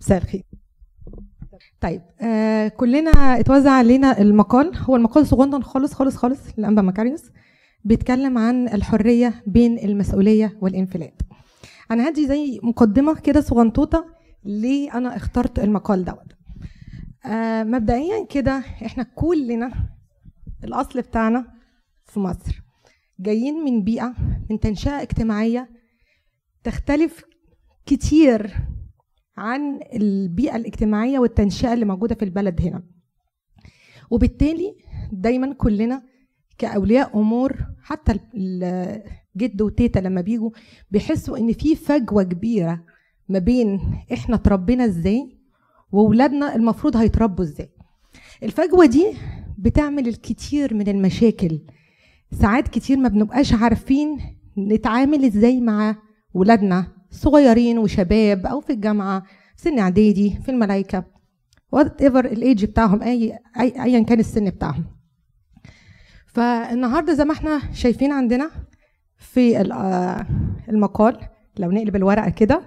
مساء الخير طيب آه كلنا اتوزع علينا المقال. هو المقال صغنن خالص خالص خالص لأنبا ماكاريوس بيتكلم عن الحرية بين المسؤولية والانفلات. أنا هدي زي مقدمة كده صغنطوطة ليه أنا اخترت المقال دوت. آه مبدئيا كده إحنا كلنا الأصل بتاعنا في مصر جايين من بيئة من تنشئة اجتماعية تختلف كتير عن البيئة الاجتماعية والتنشئة اللي موجودة في البلد هنا. وبالتالي دايما كلنا كأولياء أمور حتى الجد وتيتا لما بيجوا بيحسوا إن في فجوة كبيرة ما بين إحنا اتربينا إزاي واولادنا المفروض هيتربوا إزاي. الفجوة دي بتعمل الكثير من المشاكل. ساعات كتير ما بنبقاش عارفين نتعامل إزاي مع ولادنا. صغيرين وشباب أو في الجامعة في سن إعدادي في الملايكه whatever ال age بتاعهم أي أي ايا كان السن بتاعهم. فالنهاردة زي ما إحنا شايفين عندنا في المقال لو نقلب الورقة كده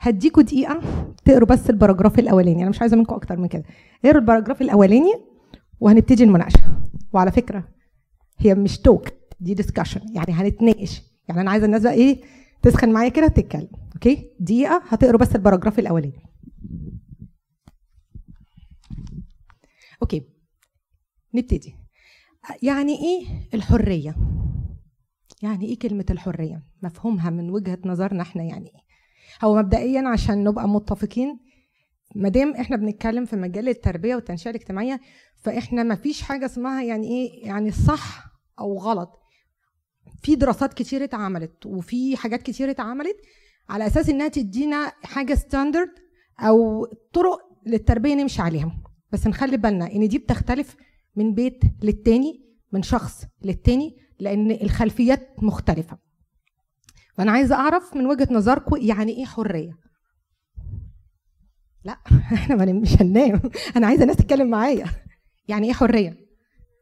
هديكوا دقيقة تقروا بس ال paragraph الأولاني. أنا مش عايزة منكم أكتر من كده. اقروا ال paragraph الأولاني وهنبتدي المناقشة. وعلى فكرة هي مش talk دي discussion يعني هنتناقش. يعني أنا عايزة الناس بقى إيه تسخن معايا كده تتكلم okay؟ دقيقة هتقروا بس ال paragraph الأولاني. okay نبتدي. يعني إيه الحرية؟ يعني إيه كلمة الحرية؟ مفهومها من وجهة نظرنا إحنا يعني إيه؟ هو مبدئيا عشان نبقى متفقين ما دام إحنا بنتكلم في مجال التربية والتنشئة الاجتماعية فإحنا ما فيش حاجة اسمها يعني إيه يعني صح أو غلط. في دراسات كتير اتعملت وفي حاجات كتير اتعملت على أساس إنها تدينا حاجة ستاندرد أو طرق للتربية نمشي عليها. بس نخلي بالنا إن دي بتختلف من بيت للتاني من شخص للتاني لأن الخلفيات مختلفة. فأنا عايزة أعرف من وجهة نظركم يعني إيه حرية؟ لا إحنا مش هننام. أنا عايزة ناس تتكلم معايا. يعني إيه حرية؟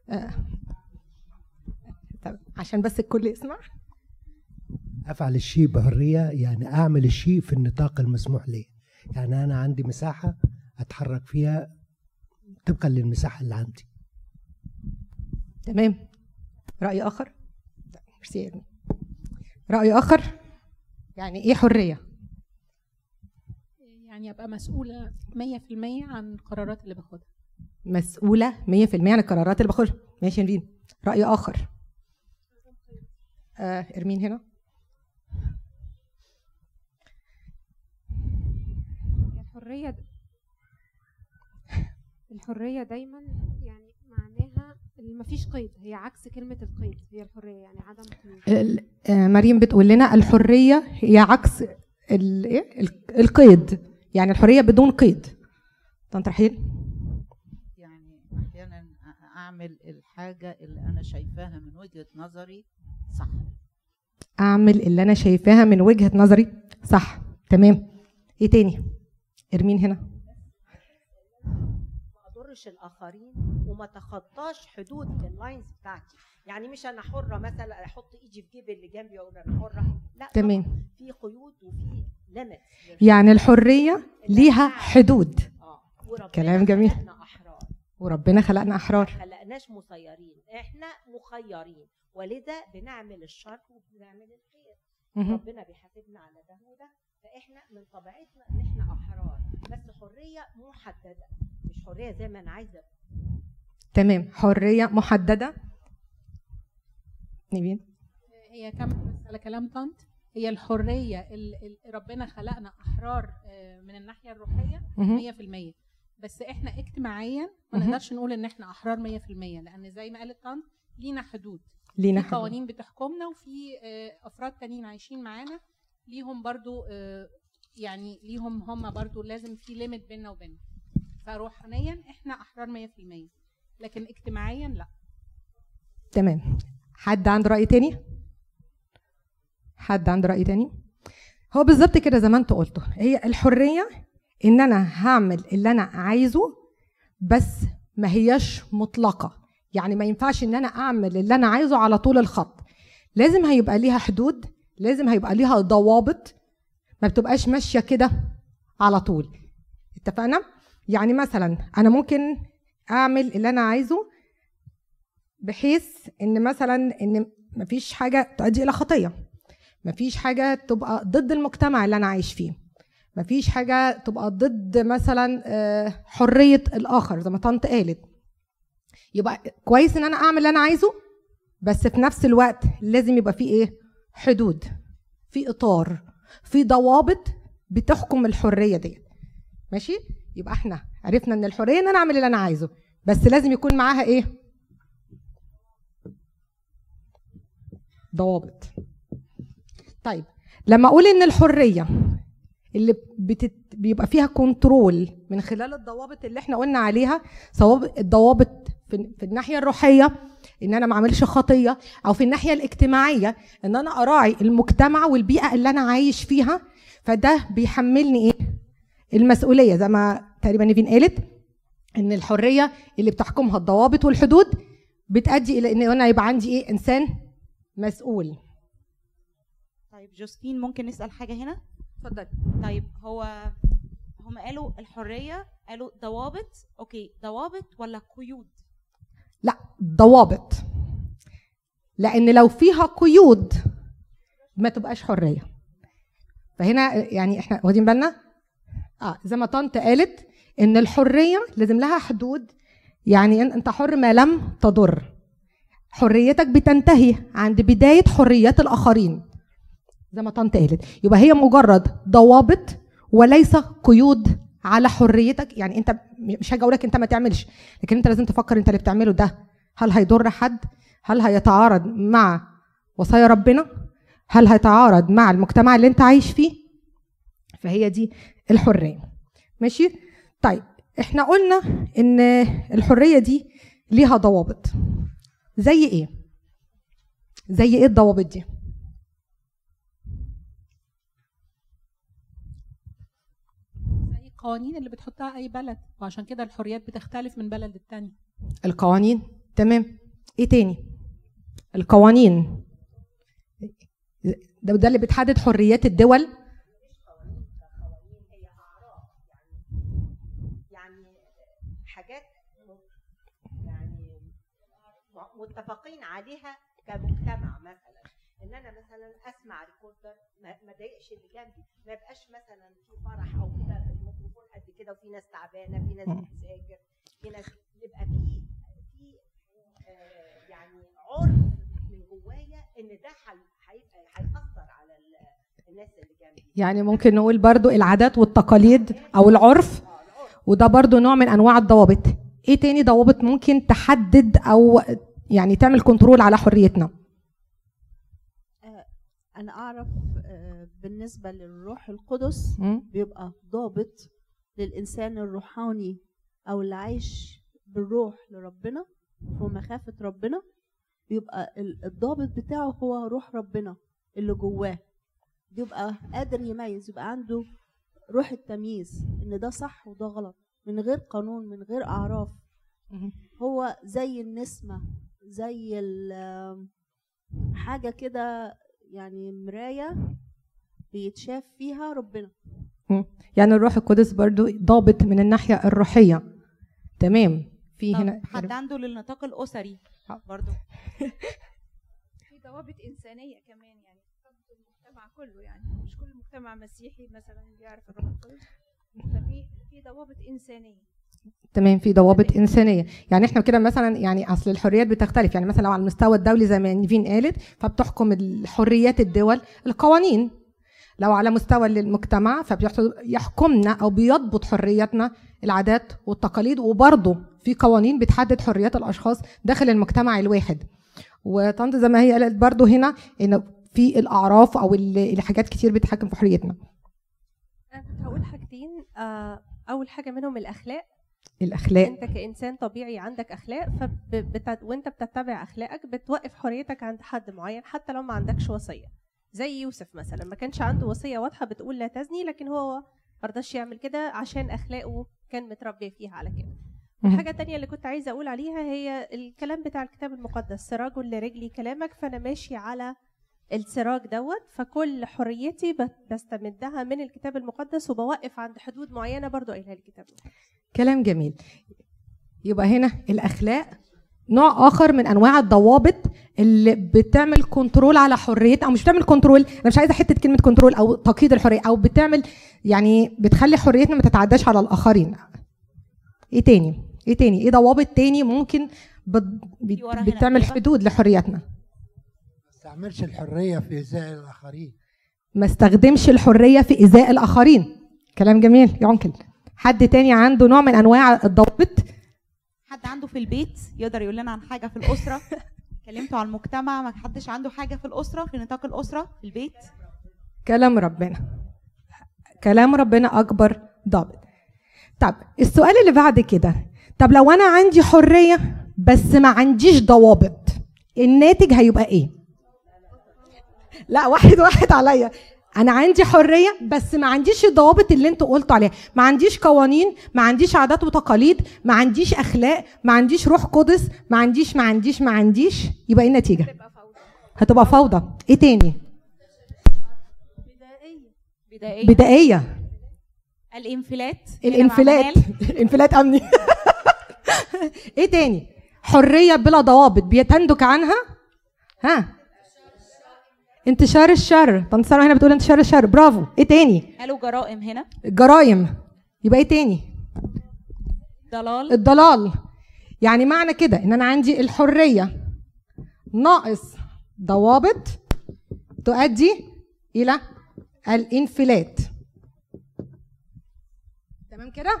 آه. عشان بس الكل يسمع. أفعل الشيء بحرية يعني أعمل الشيء في النطاق المسموح لي. يعني أنا عندي مساحة أتحرك فيها طبقا للمساحة اللي عندي. تمام. رأي آخر؟ ميرسي رأي آخر؟ يعني إيه حرية؟ يعني أبقى مسؤولة 100% عن القرارات اللي باخدها. مسؤولة 100% عن القرارات اللي باخدها. ماشي نبين رأي آخر. آه إرمين هنا. الحرية الحرية دايما يعني معناها ما فيش قيد هي عكس كلمة القيد هي الحرية يعني عدم قيود. مريم بتقول لنا الحرية هي عكس القيد. يعني الحرية بدون قيد. طنط رحيل. يعني أحيانا أعمل الحاجة اللي أنا شايفاها من وجهة نظري صح. أعمل اللي أنا شايفاها من وجهة نظري. صح تمام. إيه تاني؟ إرمين هنا. ما أضرش الآخرين وما تخطاش حدود ال lines بتاعتي. يعني مش أنا حرة مثلا أحط إيدي في جيب اللي جنبي وأقول أنا حرة. لا تمام. في قيود وفي limit يعني الحرية ليها حدود. آه كلام جميل. وربنا خلقنا أحرار. خلقناش مسيرين إحنا مخيرين. ولذا بنعمل الشر وبنعمل الخير. ربنا بيحاسبنا على ده وده فإحنا من طبيعتنا إن إحنا أحرار. بس حرية محددة مش حرية زي ما أنا عايزة. تمام. حرية محددة. نبين هي كم على كلام طنط. هي الحرية اللي ربنا خلقنا أحرار من الناحية الروحية 100% بس إحنا اجتماعيا ما نقدرش نقول إن إحنا أحرار 100% لأن زي ما قالت طنط لينا حدود. لينا في قوانين بتحكمنا وفي أفراد تانيين عايشين معانا ليهم برضو يعني ليهم هم برضو لازم في ليميت بيننا وبينهم. فروحانيا إحنا أحرار 100% لكن اجتماعيا لا. تمام. حد عنده رأي تاني؟ حد عنده رأي تاني؟ هو بالظبط كده زي ما انت قلته هي الحرية إن أنا هعمل اللي أنا عايزه بس ما هياش مطلقة. يعني ما ينفعش إن أنا أعمل اللي أنا عايزه على طول الخط. لازم هيبقى ليها حدود لازم هيبقى ليها ضوابط ما بتبقاش ماشية كده على طول. اتفقنا؟ يعني مثلا أنا ممكن أعمل اللي أنا عايزه بحيث إن مثلا إن مفيش حاجة تؤدي إلى خطية. مفيش حاجة تبقى ضد المجتمع اللي أنا عايش فيه. مفيش حاجة تبقى ضد مثلا آه، حرية الآخر زي ما طنط قالت. يبقى كويس إن أنا أعمل اللي أنا عايزه بس في نفس الوقت لازم يبقى في إيه؟ حدود في إطار في ضوابط بتحكم الحرية ديت. ماشي؟ يبقى إحنا عرفنا إن الحرية إن أنا أعمل اللي أنا عايزه بس لازم يكون معاها إيه؟ ضوابط. طيب لما أقول إن الحرية اللي بتت... بيبقى فيها كنترول من خلال الضوابط اللي إحنا قلنا عليها سواء الضوابط في, في الناحية الروحية إن أنا ما أعملش خطية أو في الناحية الاجتماعية إن أنا أراعي المجتمع والبيئة اللي أنا عايش فيها فده بيحملني إيه؟ المسؤولية. زي ما تقريبا نيفين قالت إن الحرية اللي بتحكمها الضوابط والحدود بتؤدي إلى إن أنا يبقى عندي إيه؟ إنسان مسؤول. طيب جوزفين ممكن نسأل حاجة هنا؟ اتفضلي طيب هو هم قالوا الحرية قالوا ضوابط أوكي ضوابط ولا قيود؟ لا ضوابط. لأن لو فيها قيود ما تبقاش حرية. فهنا يعني إحنا واخدين بالنا؟ آه زي ما طنط قالت إن الحرية لازم لها حدود. يعني أنت حر ما لم تضر. حريتك بتنتهي عند بداية حريات الآخرين. زي ما طنط قالت. يبقى هي مجرد ضوابط وليس قيود على حريتك. يعني انت مش هاجي أقول لك انت ما تعملش لكن انت لازم تفكر انت اللي بتعمله ده. هل هيضر حد؟ هل هيتعارض مع وصايا ربنا؟ هل هيتعارض مع المجتمع اللي انت عايش فيه؟ فهي دي الحرية. ماشي؟ طيب إحنا قلنا ان الحرية دي ليها ضوابط. زي إيه؟ زي إيه الضوابط دي زي القوانين اللي بتحطها أي بلد وعشان كده الحريات بتختلف من بلد للتاني. القوانين تمام. إيه تاني؟ القوانين. ده ده اللي بتحدد حريات الدول. يعني يعني متفقين عليها كمجتمع مثلا. إن أنا مثلا أسمع ريكوردر ما ما اضايقش اللي جنبي ما يبقاش مثلا في فرح أو كده. قد كده وفي ناس تعبانة في ناس. بتذاكر في ناس يبقى في في آه، يعني عرف من جوايا إن ده هيأثر على ال- الناس اللي جنبي يعني ممكن نقول برضو العادات والتقاليد أو العرف وده برضو نوع من أنواع الضوابط إيه تاني ضوابط ممكن تحدد أو يعني تعمل كنترول على حريتنا أنا أعرف آه، بالنسبة للروح القدس؟ بيبقى ضابط للإنسان الروحاني أو اللي عايش بالروح لربنا ومخافه ربنا بيبقى ال- الضابط بتاعه هو روح ربنا اللي جواه. بيبقى قادر يميز يبقى عنده روح التمييز إن ده صح وده غلط من غير قانون من غير أعراف. هو زي النسمة زي حاجة كده يعني مراية بيتشاف فيها ربنا. يعني الروح القدس برضو ضابط من الناحية الروحية. تمام. في هنا حد عنده للنطاق الأسري برضو؟ في ضوابط إنسانية كمان يعني المجتمع كله يعني. مش كل مجتمع مسيحي مثلا بيعرف الروح القدس. ففي في ضوابط إنسانية. تمام. في ضوابط إنسانية. يعني إحنا كده مثلا يعني أصل الحريات بتختلف. يعني مثلا لو على المستوى الدولي زي ما نيفين قالت فبتحكم الحريات الدول القوانين. لو على مستوى المجتمع فبيحكمنا أو بيضبط حرياتنا العادات والتقاليد وبرضه في قوانين بتحدد حريات الأشخاص داخل المجتمع الواحد. وطنط زي ما هي قالت برضه هنا إن في الأعراف أو ال- الحاجات كتير بتتحكم في حريتنا. أنا كنت هقول حاجتين آه، أول حاجة منهم الأخلاق. الأخلاق. أنت كإنسان طبيعي عندك أخلاق فبت... وأنت بتتبع أخلاقك بتوقف حريتك عند حد معين حتى لو ما عندكش وصية. زي يوسف مثلا. ما كانش عنده وصية واضحة بتقول لا تزني لكن هو مرضاش يعمل كده عشان أخلاقه كان متربي فيها على كده. الحاجة التانية اللي كنت عايزة أقول عليها هي الكلام بتاع الكتاب المقدس سراج لرجلي كلامك فأنا ماشي على السراج دوت فكل حريتي بستمدها من الكتاب المقدس وبوقف عند حدود معينة برضو قايلها الكتاب المقدس. كلام جميل. يبقى هنا الأخلاق نوع آخر من أنواع الضوابط اللي بتعمل control على حريتنا أو مش بتعمل control أنا مش عايزة حتة كلمة control أو تقييد الحرية أو بتعمل يعني بتخلي حريتنا ما تتعداش على الآخرين. إيه تاني؟ إيه تاني؟ إيه ضوابط تاني ممكن بت... بتعمل؟ حدود لحريتنا؟ ما استعملش الحرية في إيذاء الآخرين. ما استخدمش الحرية في ايذاء الآخرين. كلام جميل يا uncle حد تاني عنده نوع من أنواع الضوابط حد عنده في البيت يقدر يقول لنا عن حاجة في الأسرة؟ اتكلمتوا عن المجتمع ما حدش عنده حاجة في الأسرة في نطاق الأسرة في البيت؟ كلام ربنا. كلام ربنا أكبر ضابط. طب السؤال اللي بعد كده. طب لو أنا عندي حرية بس ما عنديش ضوابط الناتج هيبقى إيه؟ لا واحد واحد عليا. أنا عندي حرية بس ما عنديش الضوابط اللي أنتوا قلتوا عليها. ما عنديش قوانين ما عنديش عادات وتقاليد ما عنديش أخلاق ما عنديش روح قدس ما عنديش ما عنديش ما عنديش. يبقى إيه النتيجة؟ هتبقى فوضى. إيه تاني؟ بدائية. بدائية. الانفلات. الانفلات. انفلات أمني. إيه تاني؟ حرية بلا ضوابط. بيتندك عنها؟ ها؟ انتشار الشر. ساره هنا بتقول انتشار الشر. برافو. إيه تاني؟ قالوا جرائم هنا. الجرايم يبقى إيه تاني؟ ضلال الضلال. يعني معنى كده ان أنا عندي الحرية ناقص ضوابط تؤدي إلى الانفلات. تمام كده؟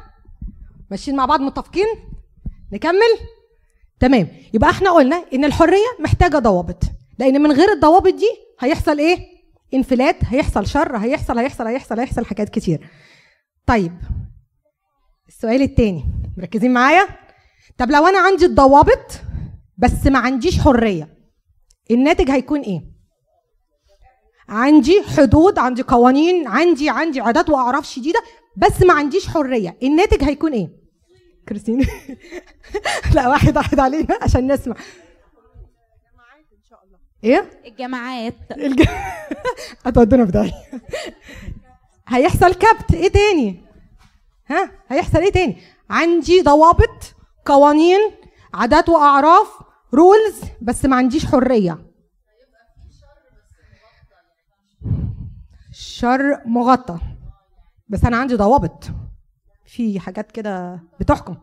ماشيين مع بعض متفقين؟ نكمل؟ تمام. يبقى إحنا قلنا إن الحرية محتاجة ضوابط لأن من غير الضوابط دي هيحصل إيه؟ انفلات هيحصل شر هيحصل هيحصل هيحصل هيحصل حاجات كتير. طيب السؤال التاني. مركزين معايا؟ طب لو أنا عندي الضوابط بس ما عنديش حرية الناتج هيكون إيه؟ عندي حدود عندي قوانين عندي عندي عادات وأعراف شديدة بس ما عنديش حرية. الناتج هيكون إيه؟ كريستين. لا واحد واحد علينا عشان نسمع. إيه؟ الجماعات الج... هتودونا في داهية. هيحصل كبت. إيه تاني؟ ها؟ هيحصل إيه تاني؟ عندي ضوابط قوانين عادات وأعراف رولز بس ما عنديش حرية. شر مغطى. بس أنا عندي ضوابط. في حاجات كده بتحكم.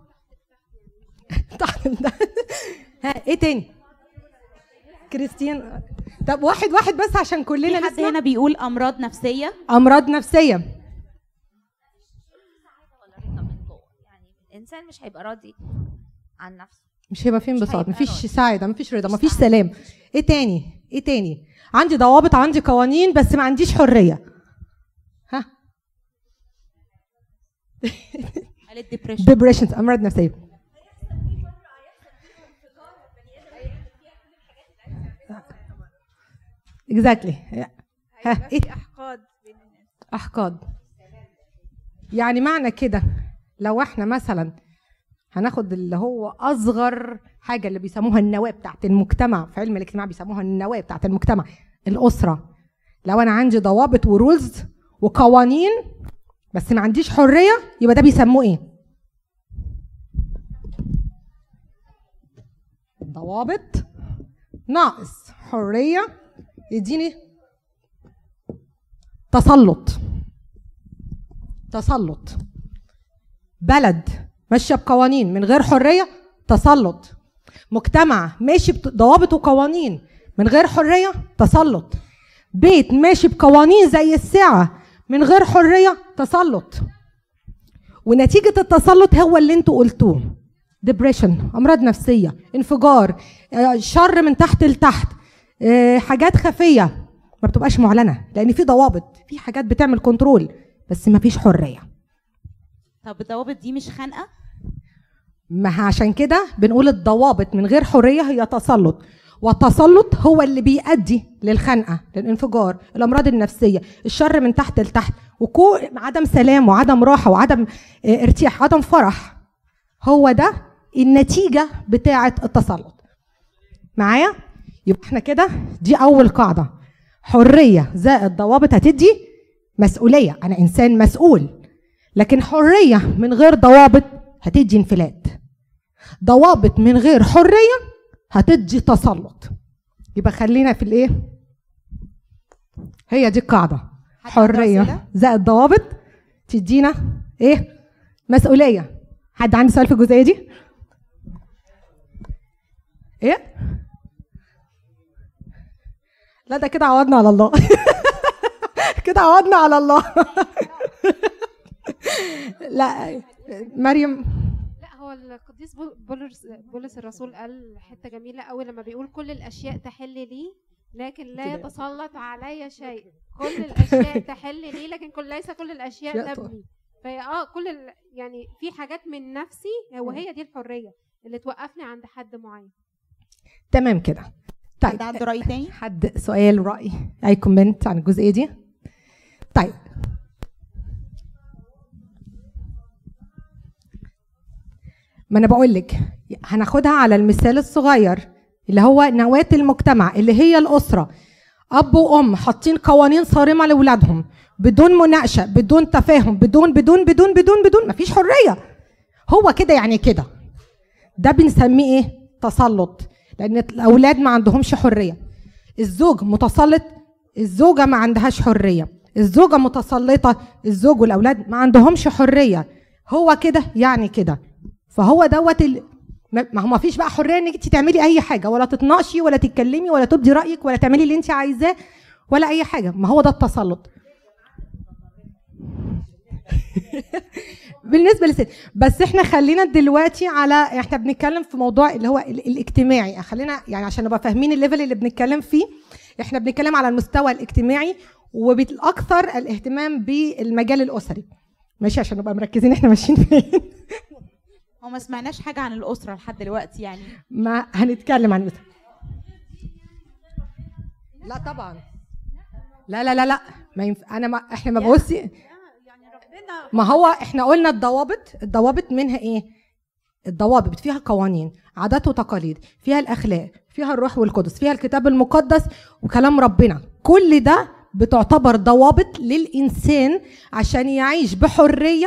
تحت ده. ها إيه تاني؟ كريستيان طب واحد واحد بس عشان في كلنا حد نسمع. هنا بيقول أمراض نفسية؟ أمراض نفسية. يعني الإنسان مش هيبقى راضي عن نفسه. مش هيبقى في مش انبساط مفيش. سعادة مفيش رضا مفيش سلام. إيه تاني؟ إيه تاني؟ عندي ضوابط عندي قوانين بس ما عنديش حرية. ها؟ قالت depression أمراض نفسية. exactly ها إيه؟ أحقاد أحقاد. يعني معنى كده لو إحنا مثلا هناخد اللي هو أصغر حاجة اللي بيسموها النواة بتاعت المجتمع في علم الاجتماع بيسموها النواة بتاعت المجتمع الأسرة. لو أنا عندي ضوابط و rules وقوانين بس ما عنديش حرية يبقى ده بيسموه إيه؟ ضوابط ناقص حرية يديني تسلط. تسلط. بلد ماشية بقوانين من غير حرية تسلط. مجتمع ماشي بضوابط وقوانين من غير حرية تسلط. بيت ماشي بقوانين زي الساعة من غير حرية تسلط. ونتيجة التسلط هو اللي أنتوا قلتوه. depression أمراض نفسية انفجار آه، شر من تحت لتحت. حاجات خفية. ما بتبقاش معلنة لأن في ضوابط في حاجات بتعمل control بس ما فيش حرية. طب الضوابط دي مش خانقة؟ ما عشان كده بنقول الضوابط من غير حرية هي تسلط. والتسلط هو اللي بيؤدي للخنقة للانفجار الأمراض النفسية الشر من تحت لتحت وكو عدم سلام وعدم راحة وعدم آه، ارتياح عدم فرح. هو ده النتيجة بتاعة التسلط. معايا؟ يبقى إحنا كده دي أول قاعدة. حرية زائد ضوابط هتدي مسؤولية. أنا إنسان مسؤول لكن حرية من غير ضوابط هتدي انفلات. ضوابط من غير حرية هتدي تسلط. يبقى خلينا في الإيه؟ هي دي القاعدة. حرية زائد ضوابط تدينا إيه؟ مسؤولية. حد عنده سؤال في الجزئية دي؟ إيه؟ لا ده كده عوضنا على الله. كده عوضنا على الله. لا مريم. لا هو القديس بول- بولس بولس الرسول قال حتة جميلة قوي لما بيقول كل الأشياء تحل لي لكن لا. يتسلط علي شيء. كل الأشياء تحل لي لكن كل ليس كل الأشياء تبني. فهي آه كل ال... يعني في حاجات من نفسي وهي دي الحرية اللي توقفني عند حد معين. تمام كده. طيب. حد عنده رأي تاني؟ حد سؤال رأي أي comment عن الجزئية دي؟ طيب. ما أنا بقول لك هناخدها على المثال الصغير اللي هو نواة المجتمع اللي هي الأسرة. أب وأم حاطين قوانين صارمة لأولادهم بدون مناقشة بدون تفاهم بدون بدون بدون بدون بدون مفيش حرية. هو كده يعني كده. ده بنسميه إيه؟ تسلط. لأن الأولاد ما عندهمش حرية. الزوج متسلط الزوجة ما عندهاش حرية. الزوجة متسلطة الزوج والأولاد ما عندهمش حرية. هو كده يعني كده. فهو دوت ال... ما هو ما فيش بقى حرية إنك انت تعملي أي حاجة. ولا تتناقشي ولا تتكلمي ولا تبدي رأيك ولا تعملي اللي انت عايزاه ولا أي حاجة. ما هو ده التسلط. بالنسبة للست. بس إحنا خلينا دلوقتي على إحنا بنتكلم في موضوع اللي هو ال- الاجتماعي. خلينا يعني عشان نبقى فاهمين الليفل اللي بنتكلم فيه إحنا بنتكلم على المستوى الاجتماعي وبالأكثر الاهتمام بالمجال الأسري. ماشي؟ عشان نبقى مركزين إحنا ماشيين فين. هو ما سمعناش حاجة عن الأسرة لحد دلوقتي يعني. ما هنتكلم عن الأسرة. لا طبعا. لا لا لا لا. ما ينف... أنا ما إحنا ما بصي ما هو إحنا قلنا الضوابط الضوابط منها إيه؟ الضوابط فيها قوانين عادات وتقاليد فيها الأخلاق فيها الروح والقدس فيها الكتاب المقدس وكلام ربنا. كل ده بتعتبر ضوابط للإنسان عشان يعيش بحرية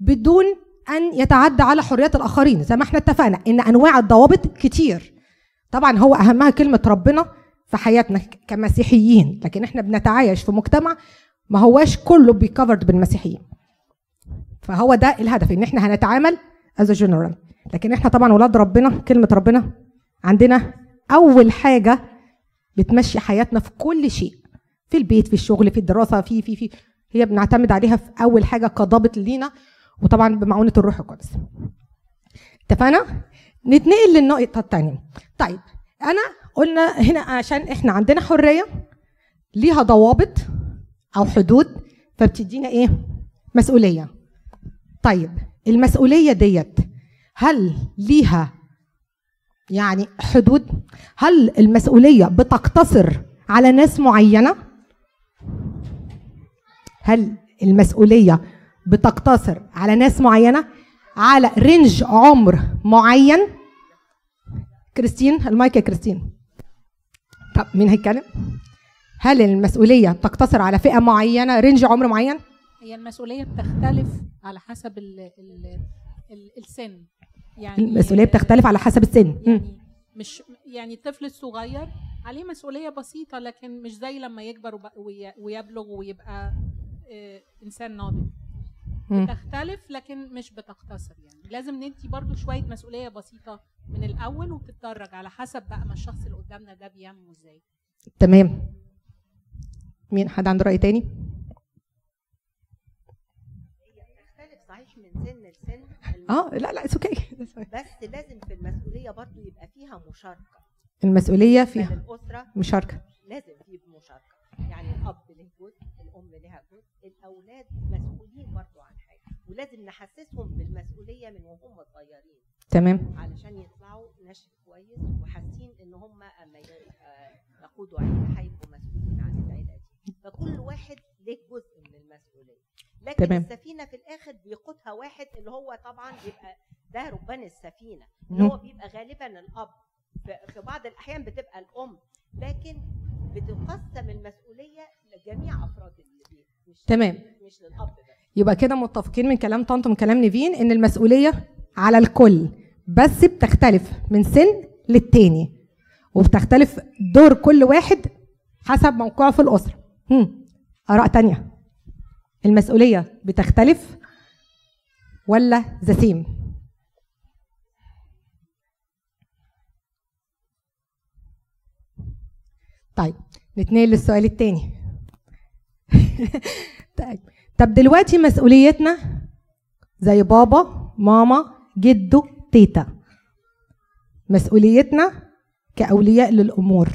بدون أن يتعدى على حريات الآخرين. زي ما إحنا اتفقنا إن أنواع الضوابط كتير. طبعا هو أهمها كلمة ربنا في حياتنا كمسيحيين لكن إحنا بنتعايش في مجتمع ما هواش كله covered بالمسيحيين. فهو ده الهدف إن إحنا هنتعامل as general لكن إحنا طبعا ولاد ربنا كلمة ربنا عندنا أول حاجة بتمشي حياتنا في كل شيء في البيت في الشغل في الدراسة في في في هي بنعتمد عليها في أول حاجة كضابط لينا وطبعا بمعونة الروح القدس. اتفقنا؟ نتنقل للنقطة الثانية طيب أنا قلنا هنا عشان إحنا عندنا حرية ليها ضوابط أو حدود فبتدينا إيه؟ مسؤولية. طيب المسؤولية ديت هل ليها يعني حدود؟ هل المسؤولية بتقتصر على ناس معينة؟ هل المسؤولية بتقتصر على ناس معينة؟ على range عمر معين؟ كريستين المايك يا كريستين. طب مين هيتكلم؟ هل المسؤولية تقتصر على فئة معينة رينج عمر معين؟ هي المسؤولية بتختلف على حسب ال ال ال السن. يعني المسؤولية بتختلف على حسب السن. مم. مش يعني الطفل الصغير عليه مسؤولية بسيطة لكن مش زي لما يكبر ويبلغ ويبقى آه، إنسان ناضج. بتختلف لكن مش بتقتصر يعني. لازم ندي برضو شوية مسؤولية بسيطة من الأول وتتدرج على حسب بقى ما الشخص اللي قدامنا ده بينمو إزاي. تمام. مين؟ حد عنده رأي تاني؟ تختلف صحيح من سن لسن آه لا لا it's okay بس لازم في المسؤولية برضو يبقى فيها مشاركة. المسؤولية فيها. للاسره مشاركة. لازم في مشاركة. يعني الأب له جزء الأم لها جزء الأولاد مسؤولين برضو عن حاجة. ولازم نحسسهم بالمسؤولية من وهم صغيرين. تمام. علشان يطلعوا نشء كويس وحاسين إن هم أما آه، يقودوا عيله هيبقوا مسؤولين عن العيلة. فكل واحد له جزء من المسؤولية لكن تمام. السفينة في الآخر بيقودها واحد اللي هو طبعا بيبقى ده ربان السفينة اللي. هو بيبقى غالبا الأب في- في بعض الأحيان بتبقى الأم لكن بتقسم المسؤولية لجميع أفراد البيت مش تمام. مش للأب بس يبقى كده متفقين من كلام طنط ومن كلام نيفين إن المسؤولية على الكل بس بتختلف من سن للتاني وبتختلف دور كل واحد حسب موقعه في الأسرة هم. آراء تانية. المسؤولية بتختلف ولا ذا سيم طيب نتنقل للسؤال التاني. طيب طب دلوقتي مسؤوليتنا زي بابا ماما جدو تيتا. مسؤوليتنا كأولياء للأمور.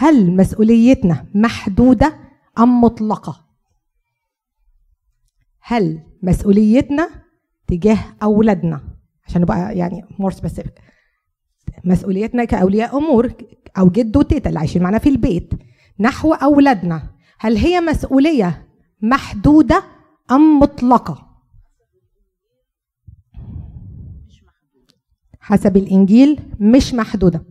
هل مسؤوليتنا محدودة أم مطلقة؟ هل مسؤوليتنا تجاه أولادنا عشان نبقى يعني more specific مسؤوليتنا كأولياء أمور أو جد وتيتا اللي عايشين معانا في البيت نحو أولادنا هل هي مسؤولية محدودة أم مطلقة؟ حسب الإنجيل مش محدودة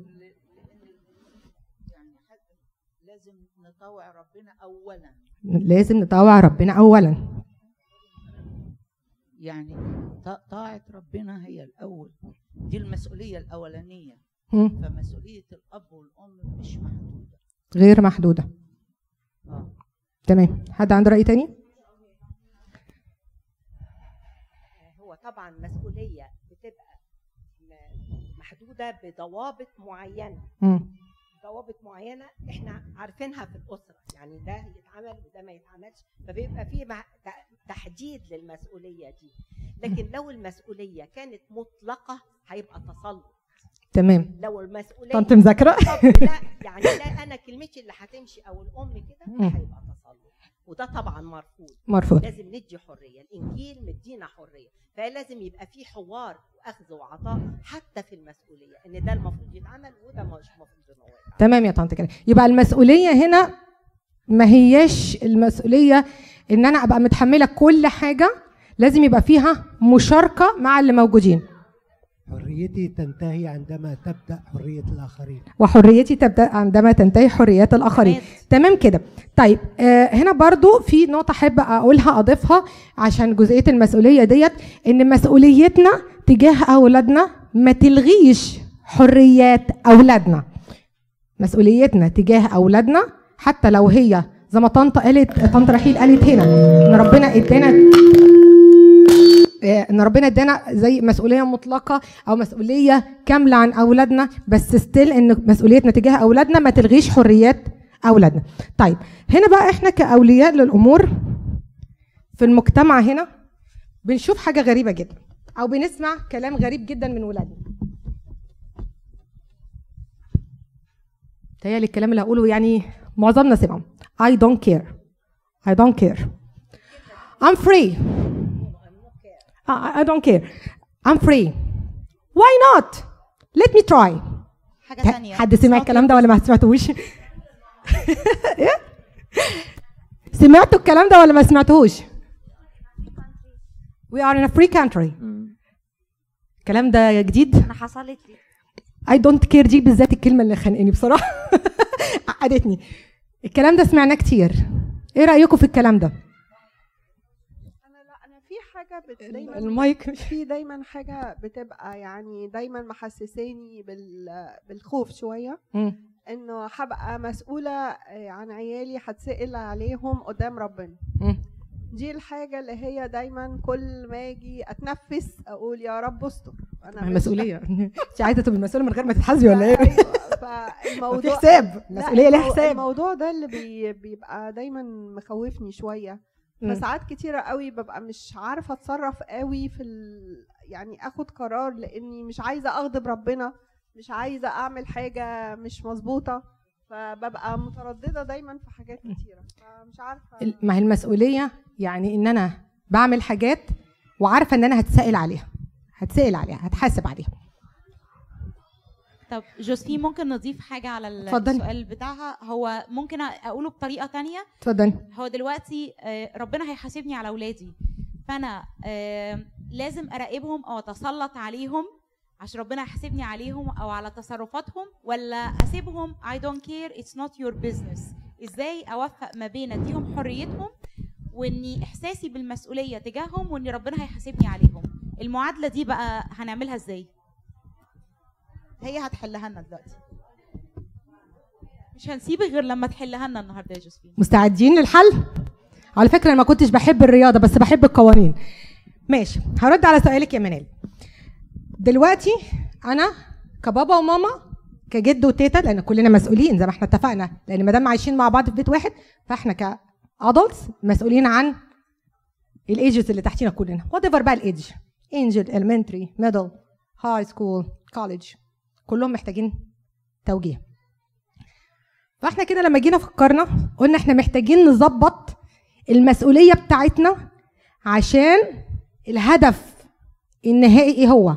لازم نطوع ربنا اولا لازم نطوع ربنا أولا يعني ط- طاعة ربنا هي الأول دي المسؤولية الأولانية مم. فمسؤولية الأب والأم مش محدودة غير محدودة آه. تمام حد عنده رأي تاني؟ هو طبعا مسؤولية بتبقى م- محدودة بضوابط معينة مم. ضوابط معينة إحنا عارفينها في الأسرة. يعني ده يتعمل وده ما يتعملش فبيبقى في تحديد للمسؤولية دي. لكن لو المسؤولية كانت مطلقة هيبقى تسلط. تمام. لو المسؤولية طنط مذاكرة؟ طب لا يعني لا أنا كلمتي اللي هتمشي أو الأم كده هيبقى تسلط. وده طبعا مرفوض. مرفوض. لازم ندي حرية. الإنجيل مدينا حرية. فلازم يبقى في حوار وأخذ وعطاء حتى في المسؤولية إن ده المفروض يتعمل وده مش المفروض ان هو يتعمل. تمام يا طنط كده يبقى المسؤولية هنا ما هياش المسؤولية إن أنا أبقى متحملة كل حاجة. لازم يبقى فيها مشاركة مع اللي موجودين. حريتي تنتهي عندما تبدأ حرية الآخرين. وحريتي تبدأ عندما تنتهي حريات الآخرين. تمام كده. طيب آه هنا برضو في نقطة أحب أقولها أضيفها عشان جزئية المسؤولية ديت إن مسؤوليتنا تجاه أولادنا ما تلغيش حريات أولادنا. مسؤوليتنا تجاه أولادنا حتى لو هي زي ما طنط قالت طنط رحيل قالت هنا إن ربنا إدانا إن ربنا ادانا زي مسؤولية مطلقة أو مسؤولية كاملة عن أولادنا بس ستيل إن مسؤوليتنا تجاه أولادنا ما تلغيش حريات أولادنا. طيب هنا بقى إحنا كأولياء للأمور في المجتمع هنا بنشوف حاجة غريبة جدا أو بنسمع كلام غريب جدا من ولادنا. تهيألي الكلام اللي هقوله يعني معظمنا سمعه. I don't care. I don't care. I'm free. I, I don't care. I'm free. Why not? Let me try. حاجة تانية. حد سمع الكلام ده ولا ما سمعتوش إيه؟ سمعتوا الكلام ده ولا ما سمعتوهوش we are in a free country. الكلام ده جديد؟ أنا حصلت لي. I don't care. دي بالذات الكلمة اللي خانقني بصراحة. عقدتني. الكلام ده سمعناه كتير. إيه رأيكم في الكلام ده. دايما المايك في دايما حاجة بتبقى يعني دايما محسساني بال... بالخوف شوية. إنه هبقى مسؤولة آه، عن عيالي هتسأل عليهم قدام ربنا. دي الحاجة اللي هي دايما كل ما أجي أتنفس أقول يا رب استر أنا مسؤولية انت عايزة تبقي مسؤولة من غير ما تتحاسبي ولا إيه؟ فالموضوع في حساب مسؤولية ليها حساب الموضوع ده اللي بي... بيبقى دايما مخوفني شوية مم. فساعات كتيرة قوي ببقى مش عارفة أتصرف قوي في ال... يعني آخد قرار لأني مش عايزة أغضب ربنا مش عايزة أعمل حاجة مش مظبوطة فببقى مترددة دايما في حاجات كتيرة. فمش عارفة ال- ما هي المسؤولية يعني إن أنا بعمل حاجات وعارفة إن أنا هتسأل عليها هتسأل عليها هتحاسب عليها. طب جوزفين ممكن نضيف حاجة على. السؤال بتاعها؟ هو ممكن أقوله بطريقة تانية؟ اتفضلي. هو دلوقتي آه، ربنا هيحاسبني على أولادي فأنا آه، لازم أراقبهم أو أتسلط عليهم عشان ربنا يحاسبني عليهم أو على تصرفاتهم ولا أسيبهم؟ I don't care. It's not your business. إزاي أوفق ما بين أديهم حريتهم وإني إحساسي بالمسؤولية تجاههم وان ربنا هيحاسبني عليهم؟ المعادلة دي بقى هنعملها إزاي؟ هي هتحلها لنا دلوقتي. مش هنسيبك غير لما تحلها لنا النهارده يا جوزفين. مستعدين للحل؟ على فكرة أنا ما كنتش بحب الرياضة بس بحب القوانين. ماشي هرد على سؤالك يا منال. دلوقتي أنا كبابا وماما كجد وتيتا لأن كلنا مسؤولين زي ما إحنا اتفقنا لأن ما دام عايشين مع بعض في بيت واحد فإحنا ك adults مسؤولين عن ال ages اللي تحتينا كلنا. whatever بقى ال age إنجل elementary middle high school college كلهم محتاجين توجيه. فاحنا كده لما جينا فكرنا قلنا إحنا محتاجين نظبط المسؤولية بتاعتنا عشان الهدف النهائي إيه هو؟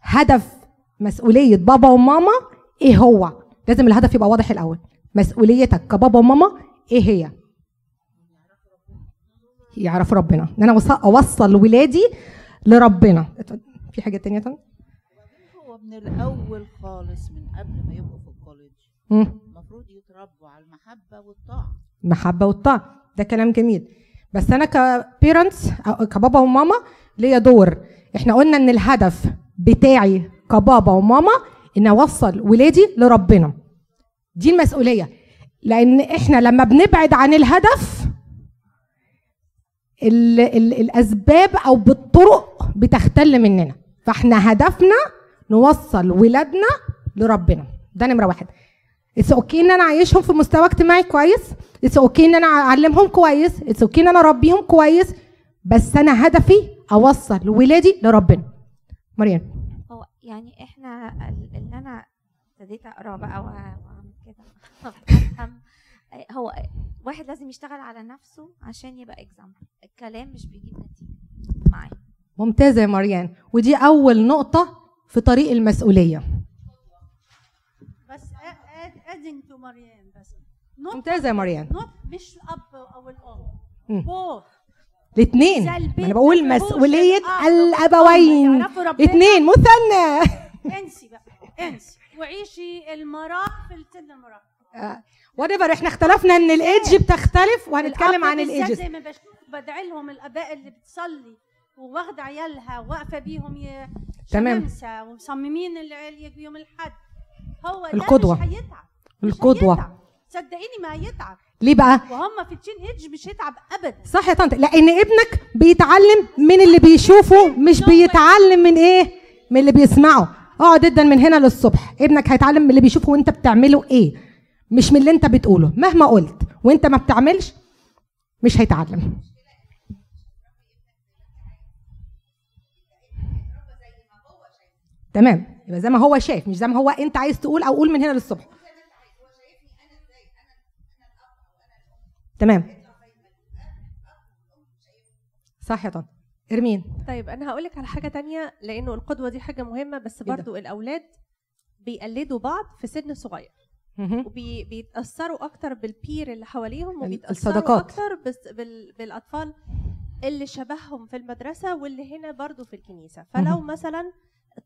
هدف مسؤولية بابا وماما إيه هو؟ لازم الهدف يبقى واضح الأول. مسؤوليتك كبابا وماما إيه هي؟ يعرفوا ربنا. إن أنا أوصل ولادي لربنا. في حاجة تانية تانية من الأول خالص من قبل ما يبقوا في الكوليدج. المفروض يتربوا على المحبة والطاعة. محبه والطاعة. ده كلام جميل. بس أنا كبيرنتس أو كبابا وماما ليا دور. إحنا قلنا إن الهدف بتاعي كبابا وماما إن أوصل ولادي لربنا. دي المسؤولية. لأن إحنا لما بنبعد عن الهدف ال ال الأسباب أو بالطرق بتختل مننا. فإحنا هدفنا نوصل ولادنا لربنا. ده نمرة واحد. it's okay إن أنا أعيشهم في مستوى اجتماعي كويس. it's okay إن أنا أعلمهم كويس. it's okay إن أنا أربيهم كويس. بس أنا هدفي أوصل ولادي لربنا. مريم. هو يعني إحنا ال- اللي أنا ابتديت أقرأ بقى وأعمل كده. افهم هو واحد لازم يشتغل على نفسه عشان يبقى example الكلام مش بيجيب نتيجة. معايا. ممتازة يا مريان ودي أول نقطة في طريق المسؤولية. بس adding to مريم بس. ممتازة يا مريم. not مش الاب أو الأم. both الاثنين أنا بقول مسؤولية الأبوين. والأم يعرفوا ربنا. اثنين مثنى. انسي بقى. انسي. وعيشي المراحل سن المراحل whatever إحنا اختلفنا إن الايدج بتختلف وهنتكلم عن ال ages زي ما بشوف بدعي لهم الأباء اللي بتصلي. وواخده عيالها واقفة بيهم. تمام. ومصممين يوم الحد هو القدوة. مش هيتعب. القدوة. صدقيني ما هيتعب. ليه بقى؟ وهم في ال teenage مش هيتعب ابدا. صح يا طنط لأن ابنك بيتعلم من اللي بيشوفه مش بيتعلم من إيه؟ من اللي بيسمعه. اقعد جدا من هنا للصبح. ابنك هيتعلم من اللي بيشوفه وانت بتعمله إيه؟ مش من اللي انت بتقوله. مهما قلت وانت ما بتعملش مش هيتعلم. تمام يبقى زي ما هو شايف مش زي ما هو انت عايز تقول أو قول من هنا للصبح تمام صح يا طنط ارمين طيب أنا هقول لك على حاجة تانية لأنه القدوة دي حاجة مهمة بس؟ برضو الأولاد بيقلدوا بعض في سن صغير. وبيتاثروا أكتر بالبير اللي حواليهم ال- وبيتأثروا الصداقات. أكتر بس بال... بالأطفال اللي شبههم في المدرسة واللي هنا برضو في الكنيسة فلو. مثلا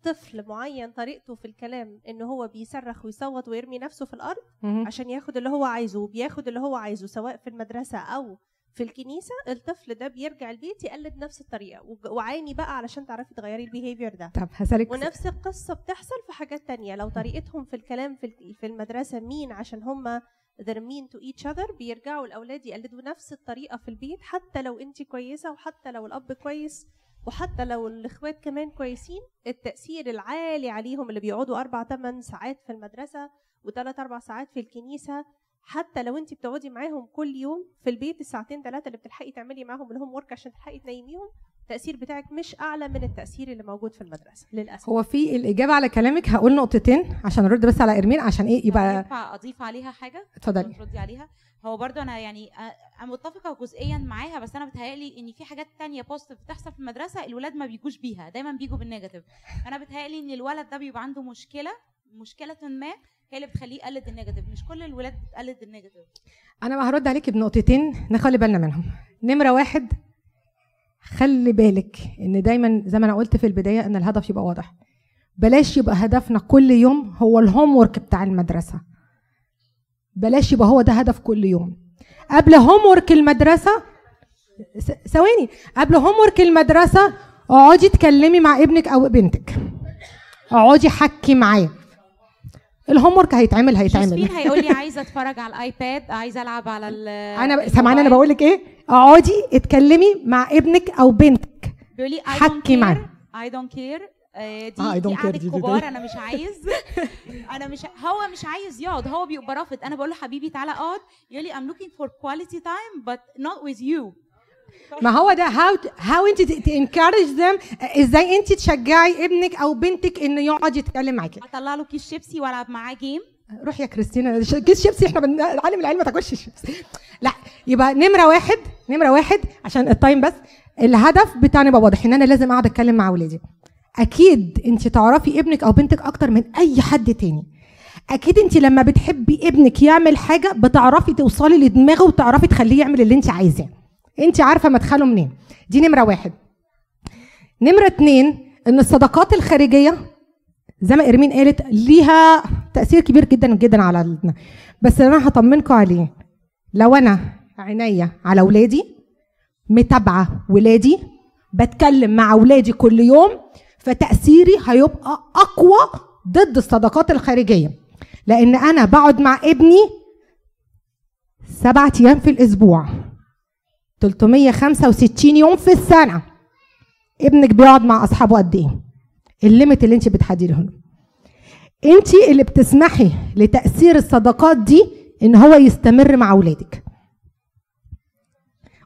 طفل معين طريقته في الكلام إن هو بيصرخ ويصوت ويرمي نفسه في الأرض. عشان ياخد اللي هو عايزه وبياخد اللي هو عايزه سواء في المدرسة أو في الكنيسة الطفل ده بيرجع البيت يقلد نفس الطريقة وعاني بقى علشان تعرفي تغيري البيهيفير ده طب هسألك ونفس القصة بتحصل في حاجات تانية لو طريقتهم في الكلام في ال- في المدرسة مين عشان هم they're mean to each other بيرجعوا الأولاد يقلدوا نفس الطريقة في البيت حتى لو انت كويسة وحتى لو الأب كويس وحتى لو الإخوات كمان كويسين التأثير العالي عليهم اللي بيقعدوا أربع ثمان ساعات في المدرسة وثلاث أربع ساعات في الكنيسة حتى لو انت بتقعدي معاهم كل يوم في البيت الساعتين ثلاثة اللي بتلحقي تعملي معاهم ال homework عشان تلحقي تنيميهم التأثير بتاعك مش أعلى من التأثير اللي موجود في المدرسة للأسف. هو في الإجابة على كلامك هقول نقطتين عشان أرد بس على إرمين عشان إيه يبقى ينفع أضيف عليها حاجة؟ اتفضلي. تردي عليها؟ هو برضو أنا يعني أنا متفقة جزئيا معاها بس أنا بتهيألي إن في حاجات تانية positive بتحصل في المدرسة الولاد ما بيجوش بيها دايما بيجوا بال negative أنا بتهيألي إن الولد ده بيبقى عنده مشكلة مشكلة ما هي اللي بتخليه يقلد ال negative مش كل الولاد بتقلد النيجاتيف أنا بقى هرد عليكي بنقطتين نخلي بالنا منهم. نمرة واحد خلي بالك إن دايما زي ما أنا قلت في البداية إن الهدف يبقى واضح. بلاش يبقى هدفنا كل يوم هو ال homework بتاع المدرسة. بلاش يبقى هو ده هدف كل يوم. قبل homework المدرسة ثواني. قبل homework المدرسة اقعدي اتكلمي مع ابنك أو بنتك. اقعدي حكي معاه. ال homework هيتعمل هيتعمل. جوزفين هيقول لي عايزة أتفرج على ال iPad عايزة ألعب على ال أنا سامعاني أنا بقول لك إيه؟ اقعدي اتكلمي مع ابنك أو بنتك. بيقول لي حكي معاه. don't care. آه، دي آه، دي دي- دي- كبار دي. أنا مش عايز. أنا مش هو مش عايز يقعد هو بيبقى رافض. أنا بقول له حبيبي تعالى اقعد. يقول لي I'm looking for quality time but not with you. ما هو ده how how انت to encourage them إزاي انت تشجعي ابنك أو بنتك انه يقعد يتكلم معاكي. اطلع له كيس شيبسي والعب معاه game روح يا كريستينا كيس شيبسي إحنا بنعلم العيال ما تاكلش شيبسي. لا يبقى نمرة واحد نمرة واحد عشان ال time بس. الهدف بتاعنا يبقى واضح ان أنا لازم أقعد أتكلم مع أولادي. أكيد انت تعرفي ابنك أو بنتك أكتر من أي حد تاني. أكيد انت لما بتحبي ابنك يعمل حاجة بتعرفي توصلي لدماغه وتعرفي تخليه يعمل اللي انت عايزاه. انت عارفة مدخله منين. دي نمرة واحد. نمرة اتنين إن الصداقات الخارجية زي ما إرمين قالت ليها تأثير كبير جدا جدا على ال- بس أنا هطمنكم عليه. لو أنا عينيا على اولادي متابعة ولادي بتكلم مع اولادي كل يوم فتأثيري هيبقى أقوى ضد الصداقات الخارجية. لأن أنا بقعد مع ابني سبعة أيام في الأسبوع. 365 يوم في السنة. ابنك بيقعد مع أصحابه قد إيه؟ الليميت اللي انت بتحدديه له. انت اللي بتسمحي لتأثير الصداقات دي إن هو يستمر مع أولادك.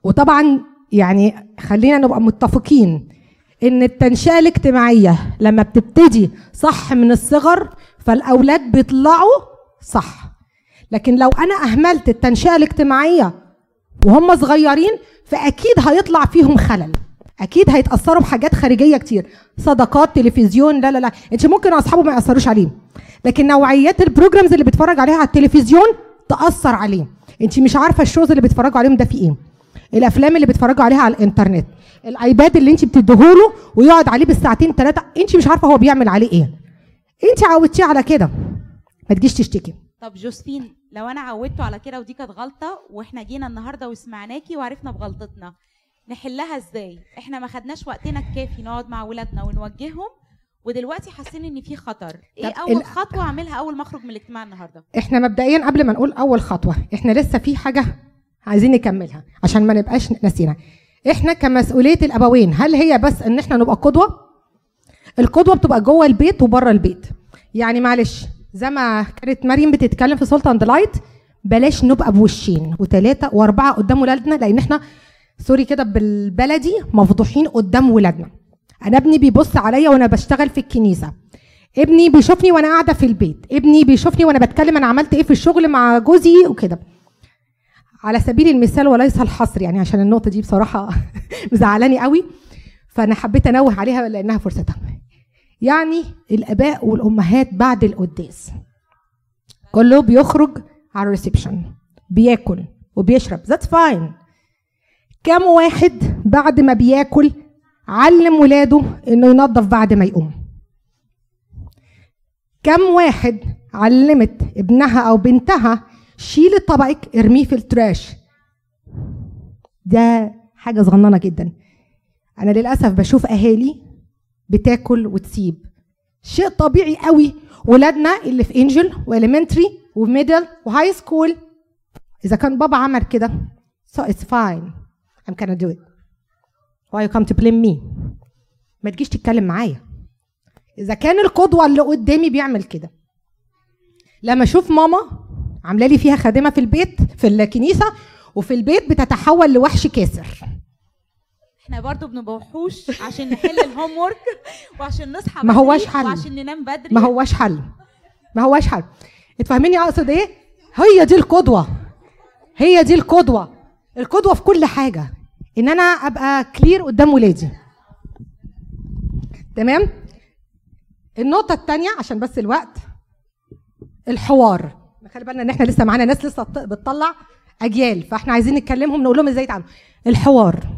وطبعا يعني خلينا نبقى متفقين إن التنشئة الاجتماعية لما بتبتدي صح من الصغر فالأولاد بيطلعوا صح. لكن لو أنا أهملت التنشئة الاجتماعية وهم صغيرين فأكيد هيطلع فيهم خلل. أكيد هيتأثروا بحاجات خارجية كتير. صداقات تلفزيون لا لا لا. انت ممكن أصحابه ما يأثروش عليه لكن نوعيات ال programs اللي بيتفرج عليها على التلفزيون تأثر عليه. انت مش عارفة ال shows اللي بيتفرجوا عليهم ده فيه إيه. الأفلام اللي بيتفرجوا عليها على الإنترنت. ال iPad اللي انت بتديهوله ويقعد عليه بالساعتين ثلاثة انت مش عارفة هو بيعمل عليه إيه. انت عودتيه على كده. ما تجيش تشتكي. طب جوزفين لو أنا عودته على كده ودي كانت غلطة وإحنا جينا النهارده وسمعناكي وعرفنا بغلطتنا نحلها إزاي؟ إحنا ما خدناش وقتنا الكافي نقعد مع ولادنا ونوجههم ودلوقتي حاسين إن في خطر. إيه طب أول ال- خطوة أعملها أول ما أخرج من الاجتماع النهارده؟ إحنا مبدئيا قبل ما نقول أول خطوة إحنا لسه في حاجة عايزين نكملها عشان ما نبقاش ناسينا إحنا كمسؤولية الأبوين هل هي بس إن إحنا نبقى قدوة؟ القدوة بتبقى جوه البيت وبره البيت. يعني معلش زي ما كانت مريم بتتكلم في سلطان ديلايت بلاش نبقى بوشين. وثلاثه وأربعة قدام ولادنا لأن إحنا sorry كده بالبلدي مفضوحين قدام ولادنا. أنا ابني بيبص عليا وأنا بشتغل في الكنيسة. ابني بيشوفني وأنا قاعدة في البيت. ابني بيشوفني وأنا بتكلم أنا عملت إيه في الشغل مع جوزي وكده. على سبيل المثال وليس الحصر يعني عشان النقطة دي بصراحة مزعلاني قوي. فأنا حبيت أنوه عليها لأنها فرصتها. يعني الآباء والأمهات بعد القداس. كله بيخرج على ال reception بياكل وبيشرب. that's fine كم واحد بعد ما بياكل علم ولاده إنه ينظف بعد ما يقوم؟ كم واحد علمت ابنها أو بنتها شيل طبقك ارميه في ال trash. ده حاجة صغننة جدا. أنا للأسف بشوف أهالي بتاكل وتسيب. شيء طبيعي قوي. ولادنا اللي في انجل و elementary و middle و high school إذا كان بابا عمل كده so it's fine. I'm gonna do it. Why you come to blame me? ما تجيش تتكلم معايا. إذا كان القدوة اللي قدامي بيعمل كده. لما أشوف ماما عاملة لي فيها خادمة في البيت في الكنيسة وفي البيت بتتحول لوحش كاسر. إحنا برضو بنبقى وحوش عشان نحل ال homework وعشان نصحى ما بدري هواش حل. وعشان ننام بدري. ما هواش حل. ما هواش حل. تفهميني اقصد إيه؟ هي دي القدوة. هي دي القدوة. القدوة في كل حاجة. ان أنا ابقى clear قدام ولادي. تمام؟ النقطة الثانية عشان بس الوقت. الحوار. خلي بالنا ان إحنا لسه معانا ناس لسه بت- بتطلع أجيال. فاحنا عايزين نتكلمهم نقول لهم إزاي يتعاملوا. الحوار.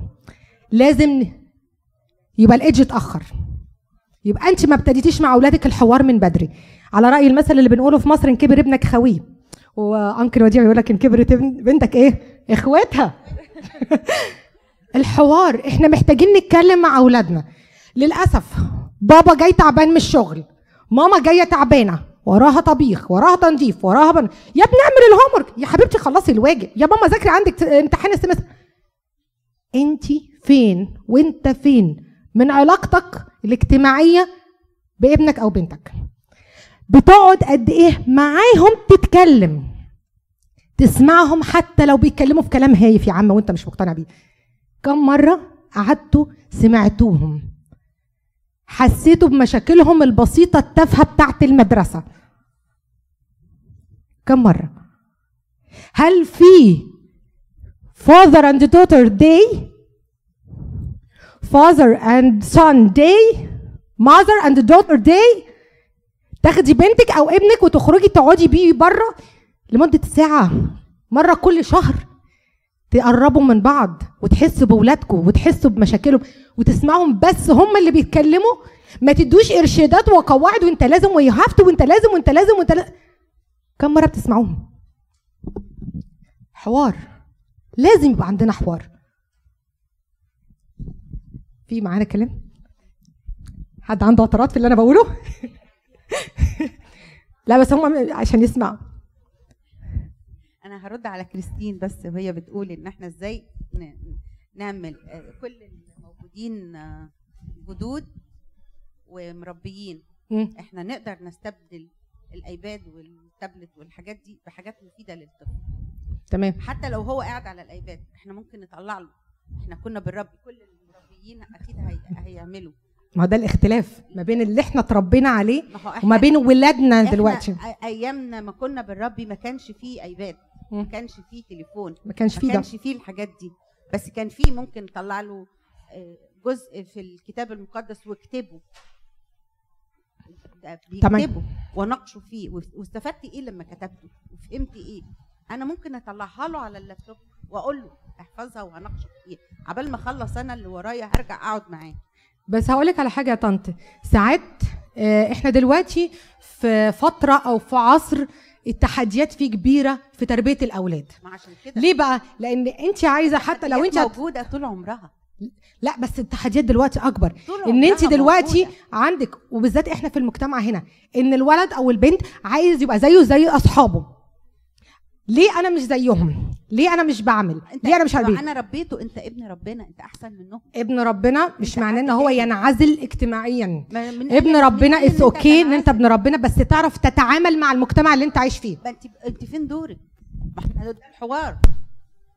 لازم يبقى الايدج اتأخر. يبقى انت ما ابتديتيش مع أولادك الحوار من بدري. على رأي المثل اللي بنقوله في مصر إن كبر ابنك خويه وأنكل وديع يقول لك إن كبرت بنتك إيه؟ إخواتها. الحوار إحنا محتاجين نتكلم مع أولادنا. للأسف بابا جاي تعبان من الشغل. ماما جاية تعبانة. وراها طبيخ وراها تنظيف وراها بن... يا ابني اعمل ال homework يا حبيبتي خلصي الواجب. يا ماما ذاكري عندك امتحان ال semester انت فين وانت فين من علاقتك الاجتماعية بابنك أو بنتك. بتقعد قد إيه معاهم تتكلم. تسمعهم حتى لو بيتكلموا في كلام هايف يا عم وانت مش مقتنع بيه. كم مرة قعدتوا سمعتوهم. حسيتوا بمشاكلهم البسيطة التافهة بتاعت المدرسة. كم مرة؟ هل في father and daughter day father and son day mother and daughter day. تاخدي بنتك أو ابنك وتخرجي تقعدي بيه بره لمدة ساعة مرة كل شهر. تقربوا من بعض وتحسوا بولادكم وتحسوا بمشاكلهم وتسمعهم بس هم اللي بيتكلموا. ما تدوش إرشادات وقواعد وانت لازم ويو هاف وانت لازم وانت لازم وانت لازم كم مرة بتسمعوهم؟ حوار. لازم يبقى عندنا حوار. في معانا كلام؟ حد عنده اعتراض في اللي أنا بقوله؟ لا بس هم عشان يسمعوا. أنا هرد على كريستين بس وهي بتقول إن إحنا إزاي نعمل آه، كل الموجودين آه، جدود ومربيين. إحنا نقدر نستبدل الأيباد والتابلت والحاجات دي بحاجات مفيدة للطفل. تمام. حتى لو هو قاعد على الأيباد إحنا ممكن نطلع له. إحنا كنا بنربي كل المربيين أكيد هي... هيعملوا. ما ده الاختلاف ما بين اللي إحنا اتربينا عليه وما بين ولادنا دلوقتي. أيامنا ما كنا بنربي ما كانش فيه إيباد ما كانش فيه تليفون ما كانش فيه ما. كانش فيه الحاجات دي. بس كان فيه ممكن نطلع له آه، جزء في الكتاب المقدس واكتبه. بيكتبه وناقشه فيه. واس- واستفدت إيه لما كتبته؟ وفهمت إيه؟ أنا ممكن أطلعها له على اللابتوب وأقول له احفظها وهناقشك فيها. عبال ما اخلص أنا اللي ورايا هرجع اقعد معاه. بس هقول لك على حاجة يا طنط. ساعات آه، إحنا دلوقتي في فترة أو في عصر التحديات فيه كبيرة في تربية الأولاد. ما عشان كده. ليه بقى؟ لأن انت عايزة حتى لو انت موجودة طول عمرها. لا بس التحديات دلوقتي أكبر. إن انت دلوقتي عندك وبالذات إحنا في المجتمع هنا إن الولد أو البنت عايز يبقى زيه زي أصحابه. ليه أنا مش زيهم؟ ليه أنا مش بعمل؟ ليه أنا مش هربيه أنا ربيته أنت ابن ربنا أنت أحسن منهم ابن ربنا مش معناه إن هو ينعزل اجتماعيا. ابن ربنا it's okay ان أنت ابن ربنا بس تعرف تتعامل مع المجتمع اللي أنت عايش فيه. انت أنت فين دورك؟ ما إحنا ده الحوار.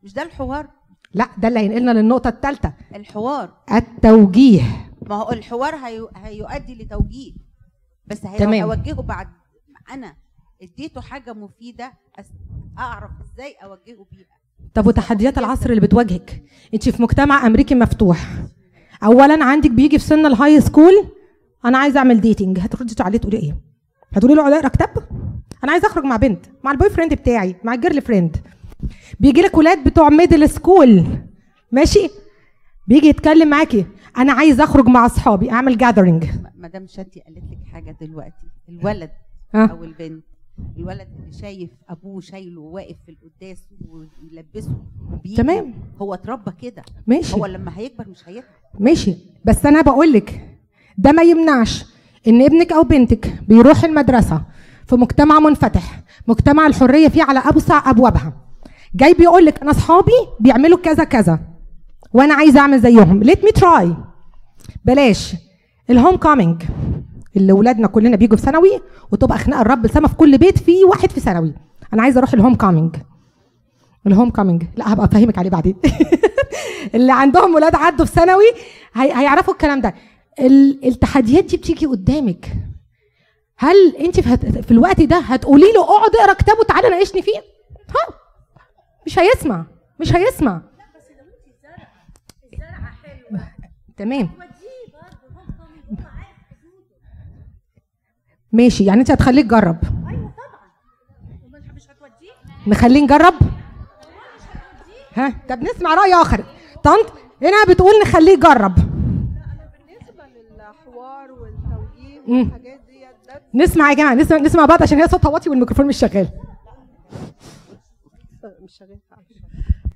مش ده الحوار؟ لا ده اللي هينقلنا للنقطة الثالثه الحوار. التوجيه. ما هو الحوار هي... هيؤدي لتوجيه. بس هي... تمام. هوجهه بعد أنا اديته حاجة مفيدة. أعرف إزاي أوجهه بيها. طب وتحديات العصر اللي بتواجهك؟ انت في مجتمع أمريكي مفتوح. اولا عندك بيجي في سن ال high school أنا عايزة أعمل dating هتردي عليه تقولي إيه؟ هتقولي له اقرا كتاب أنا عايزة أخرج مع بنت مع ال boyfriend بتاعي مع ال girlfriend بيجي لك ولاد بتوع middle school ماشي؟ بيجي يتكلم معاكي. أنا عايز أخرج مع أصحابي أعمل جاذرنج مدام شادي قالت لك حاجة دلوقتي. الولد. أو البنت. الولد اللي شايف أبوه شايله واقف في القداس ويلبسه وبيجي تمام. هو اتربى كده. ماشي. هو لما هيكبر مش هيتعب ماشي. بس أنا بقول لك ده ما يمنعش إن ابنك أو بنتك بيروح المدرسة في مجتمع منفتح مجتمع الحرية فيه على اوسع ابوابها جاي بيقول لك أنا أصحابي بيعملوا كذا كذا وأنا عايزة أعمل زيهم. let me try بلاش. ال homecoming اللي ولادنا كلنا بيجوا في ثانوي وتبقى خناقة الرب السما في كل بيت في واحد في ثانوي. أنا عايزة أروح ال homecoming ال homecoming لا هبقى أفهمك عليه بعدين. اللي عندهم ولاد عدوا في ثانوي هي... هيعرفوا الكلام ده. ال... التحديات دي بتيجي قدامك. هل أنت في, هت... في الوقت ده هتقولي له اقعد اقرأ كتاب وتعالى ناقشني فيه؟ ها؟ مش هيسمع. مش هيسمع. تمام. ماشي يعني انت هتخليه يجرب نخليه نجرب؟ ها؟ طب نسمع رأي آخر. طنط هنا بتقول نخليه يجرب. بالنسبة للحوار والتوجيه مم. نسمع يا جماعة نسمع نسمع بعض عشان هي صوتها واطي والميكروفون مش شغال. مش شغال.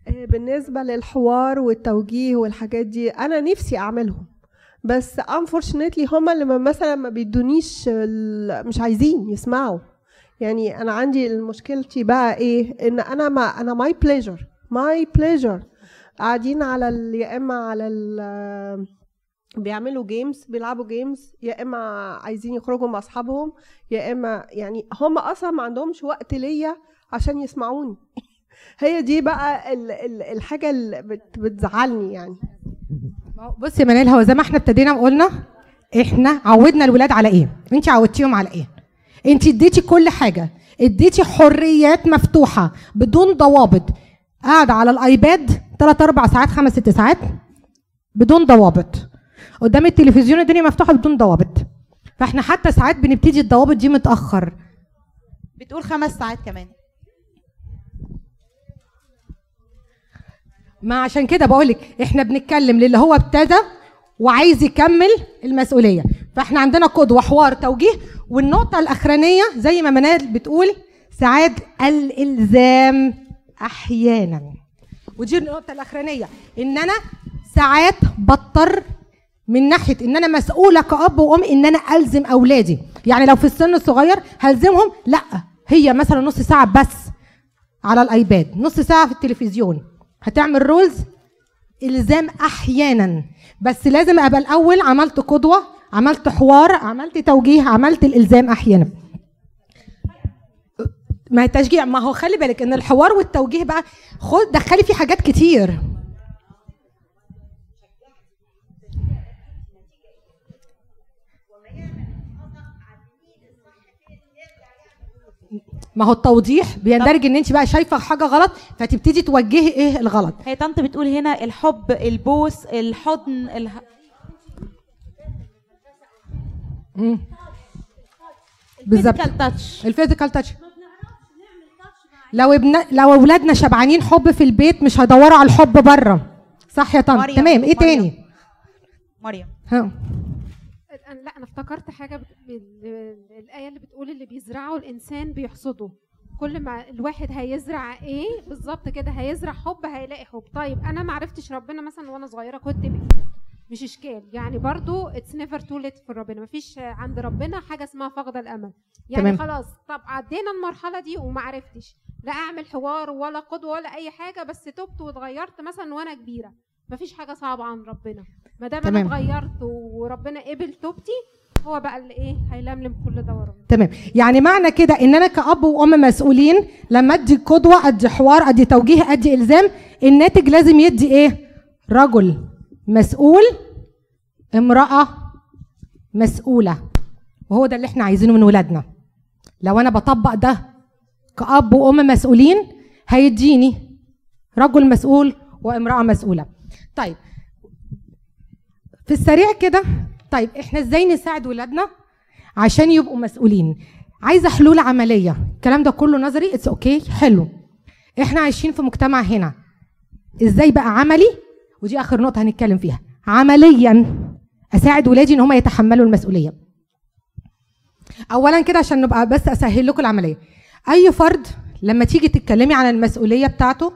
آه، بالنسبة للحوار والتوجيه والحاجات دي أنا نفسي أعملهم. بس unfortunately هما اللي مثلا ما بيدونيش مش عايزين يسمعوا. يعني أنا عندي مشكلتي بقى إيه؟ إن أنا ما أنا my pleasure my pleasure. قاعدين على يا إما على ال بيعملوا games بيلعبوا games يا إما عايزين يخرجوا مع أصحابهم يا إما يعني هم أصلا ما عندهمش وقت ليا عشان يسمعوني. هي دي بقى ال ال الحاجة اللي بت بتزعلني يعني. بصي يا منال هو زي ما إحنا ابتدينا وقلنا إحنا عودنا الولاد على إيه؟ انت عودتيهم على إيه؟ انت اديتي كل حاجة. اديتي حريات مفتوحة بدون ضوابط. قاعدة على ال iPad 3 4 ساعات 5 6 ساعات بدون ضوابط. قدام التلفزيون الدنيا مفتوحة بدون ضوابط. فاحنا حتى ساعات بنبتدي الضوابط دي متأخر. بتقول خمس ساعات كمان. ما عشان كده بقولك إحنا بنتكلم للي هو ابتدى وعايز يكمل المسؤولية. فاحنا عندنا قدوة حوار توجيه. والنقطة الأخرانية زي ما منال بتقول ساعات الإلزام أحيانا. ودي النقطة الأخرانية إن أنا ساعات بضطر من ناحية إن أنا مسؤولة كأب وأم إن أنا ألزم أولادي. يعني لو في السن الصغير هلزمهم لأ هي مثلا نص ساعة بس على ال iPad نص ساعة في التلفزيون. هتعمل rules إلزام أحيانا بس لازم أبقى الأول عملت قدوة عملت حوار عملت توجيه عملت الإلزام أحيانا. ما هي تشجيع ما هو خلي بالك إن الحوار والتوجيه بقى خد دخلي فيه حاجات كتير. ما هو التوضيح بيندرج إن أنت بقى شايفة حاجة غلط فتبتدي توجهي إيه الغلط؟ هي طنط بتقول هنا الحب البوس الحضن اله... بالظبط. ال physical touch ال physical touch لو ابن لو أولادنا شبعانين حب في البيت مش هيدوروا على الحب بره. صح يا طنط؟ تمام. إيه مريم. تاني؟ مريم. ها. أنا- لا أنا افتكرت. بال- الآية اللي بتقول اللي بيزرعه الإنسان بيحصده كل ما الواحد هيزرع إيه بالظبط كده هيزرع حب هيلاقي حب طيب أنا ما عرفتش ربنا مثلا وأنا صغيرة كنت بإيه؟ مش إشكال يعني برضو it's never too late في ربنا مفيش عند ربنا حاجة اسمها فقد الأمل يعني تمام. خلاص طب عدينا المرحلة دي وما عرفتش لا أعمل حوار ولا قدوة ولا أي حاجة بس تبت واتغيرت مثلا وأنا كبيرة مفيش حاجة صعبة عن ربنا. ما دام أنا. اتغيرت وربنا قبل توبتي هو بقى اللي إيه هيلملم كل ده ورا تمام. يعني معنى كده إن أنا كأب وأم مسؤولين لما أدي قدوة أدي حوار أدي توجيه أدي إلزام الناتج لازم يدي إيه؟ رجل مسؤول امرأة مسؤولة. وهو ده اللي إحنا عايزينه من ولادنا. لو أنا بطبق ده كأب وأم مسؤولين هيديني رجل مسؤول وامرأة مسؤولة. طيب. في السريع كده طيب إحنا إزاي نساعد ولادنا عشان يبقوا مسؤولين؟ عايزة حلول عملية. الكلام ده كله نظري it's okay okay. حلو. إحنا عايشين في مجتمع هنا. إزاي بقى عملي؟ ودي آخر نقطة هنتكلم فيها. عمليا أساعد ولادي إن هم يتحملوا المسؤولية. اولا كده عشان نبقى بس أسهل لكم العملية. أي فرد لما تيجي تتكلمي عن المسؤولية بتاعته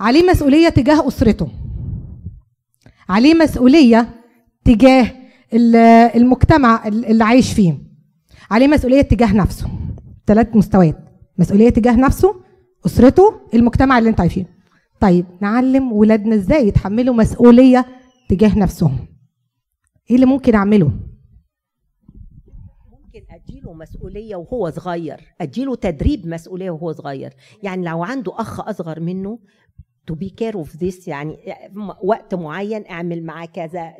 عليه مسؤولية تجاه أسرته. عليه مسؤولية تجاه ال- المجتمع اللي عايش فيه. عليه مسؤولية تجاه نفسه. ثلاث مستويات. مسؤولية تجاه نفسه أسرته المجتمع اللي انت عايشين طيب نعلم ولادنا إزاي يتحملوا مسؤولية تجاه نفسهم؟ إيه اللي ممكن أعمله؟ ممكن اديله مسؤولية وهو صغير. اديله تدريب مسؤولية وهو صغير. يعني لو عنده أخ أصغر منه to be care of this يعني وقت معين اعمل معاه كذا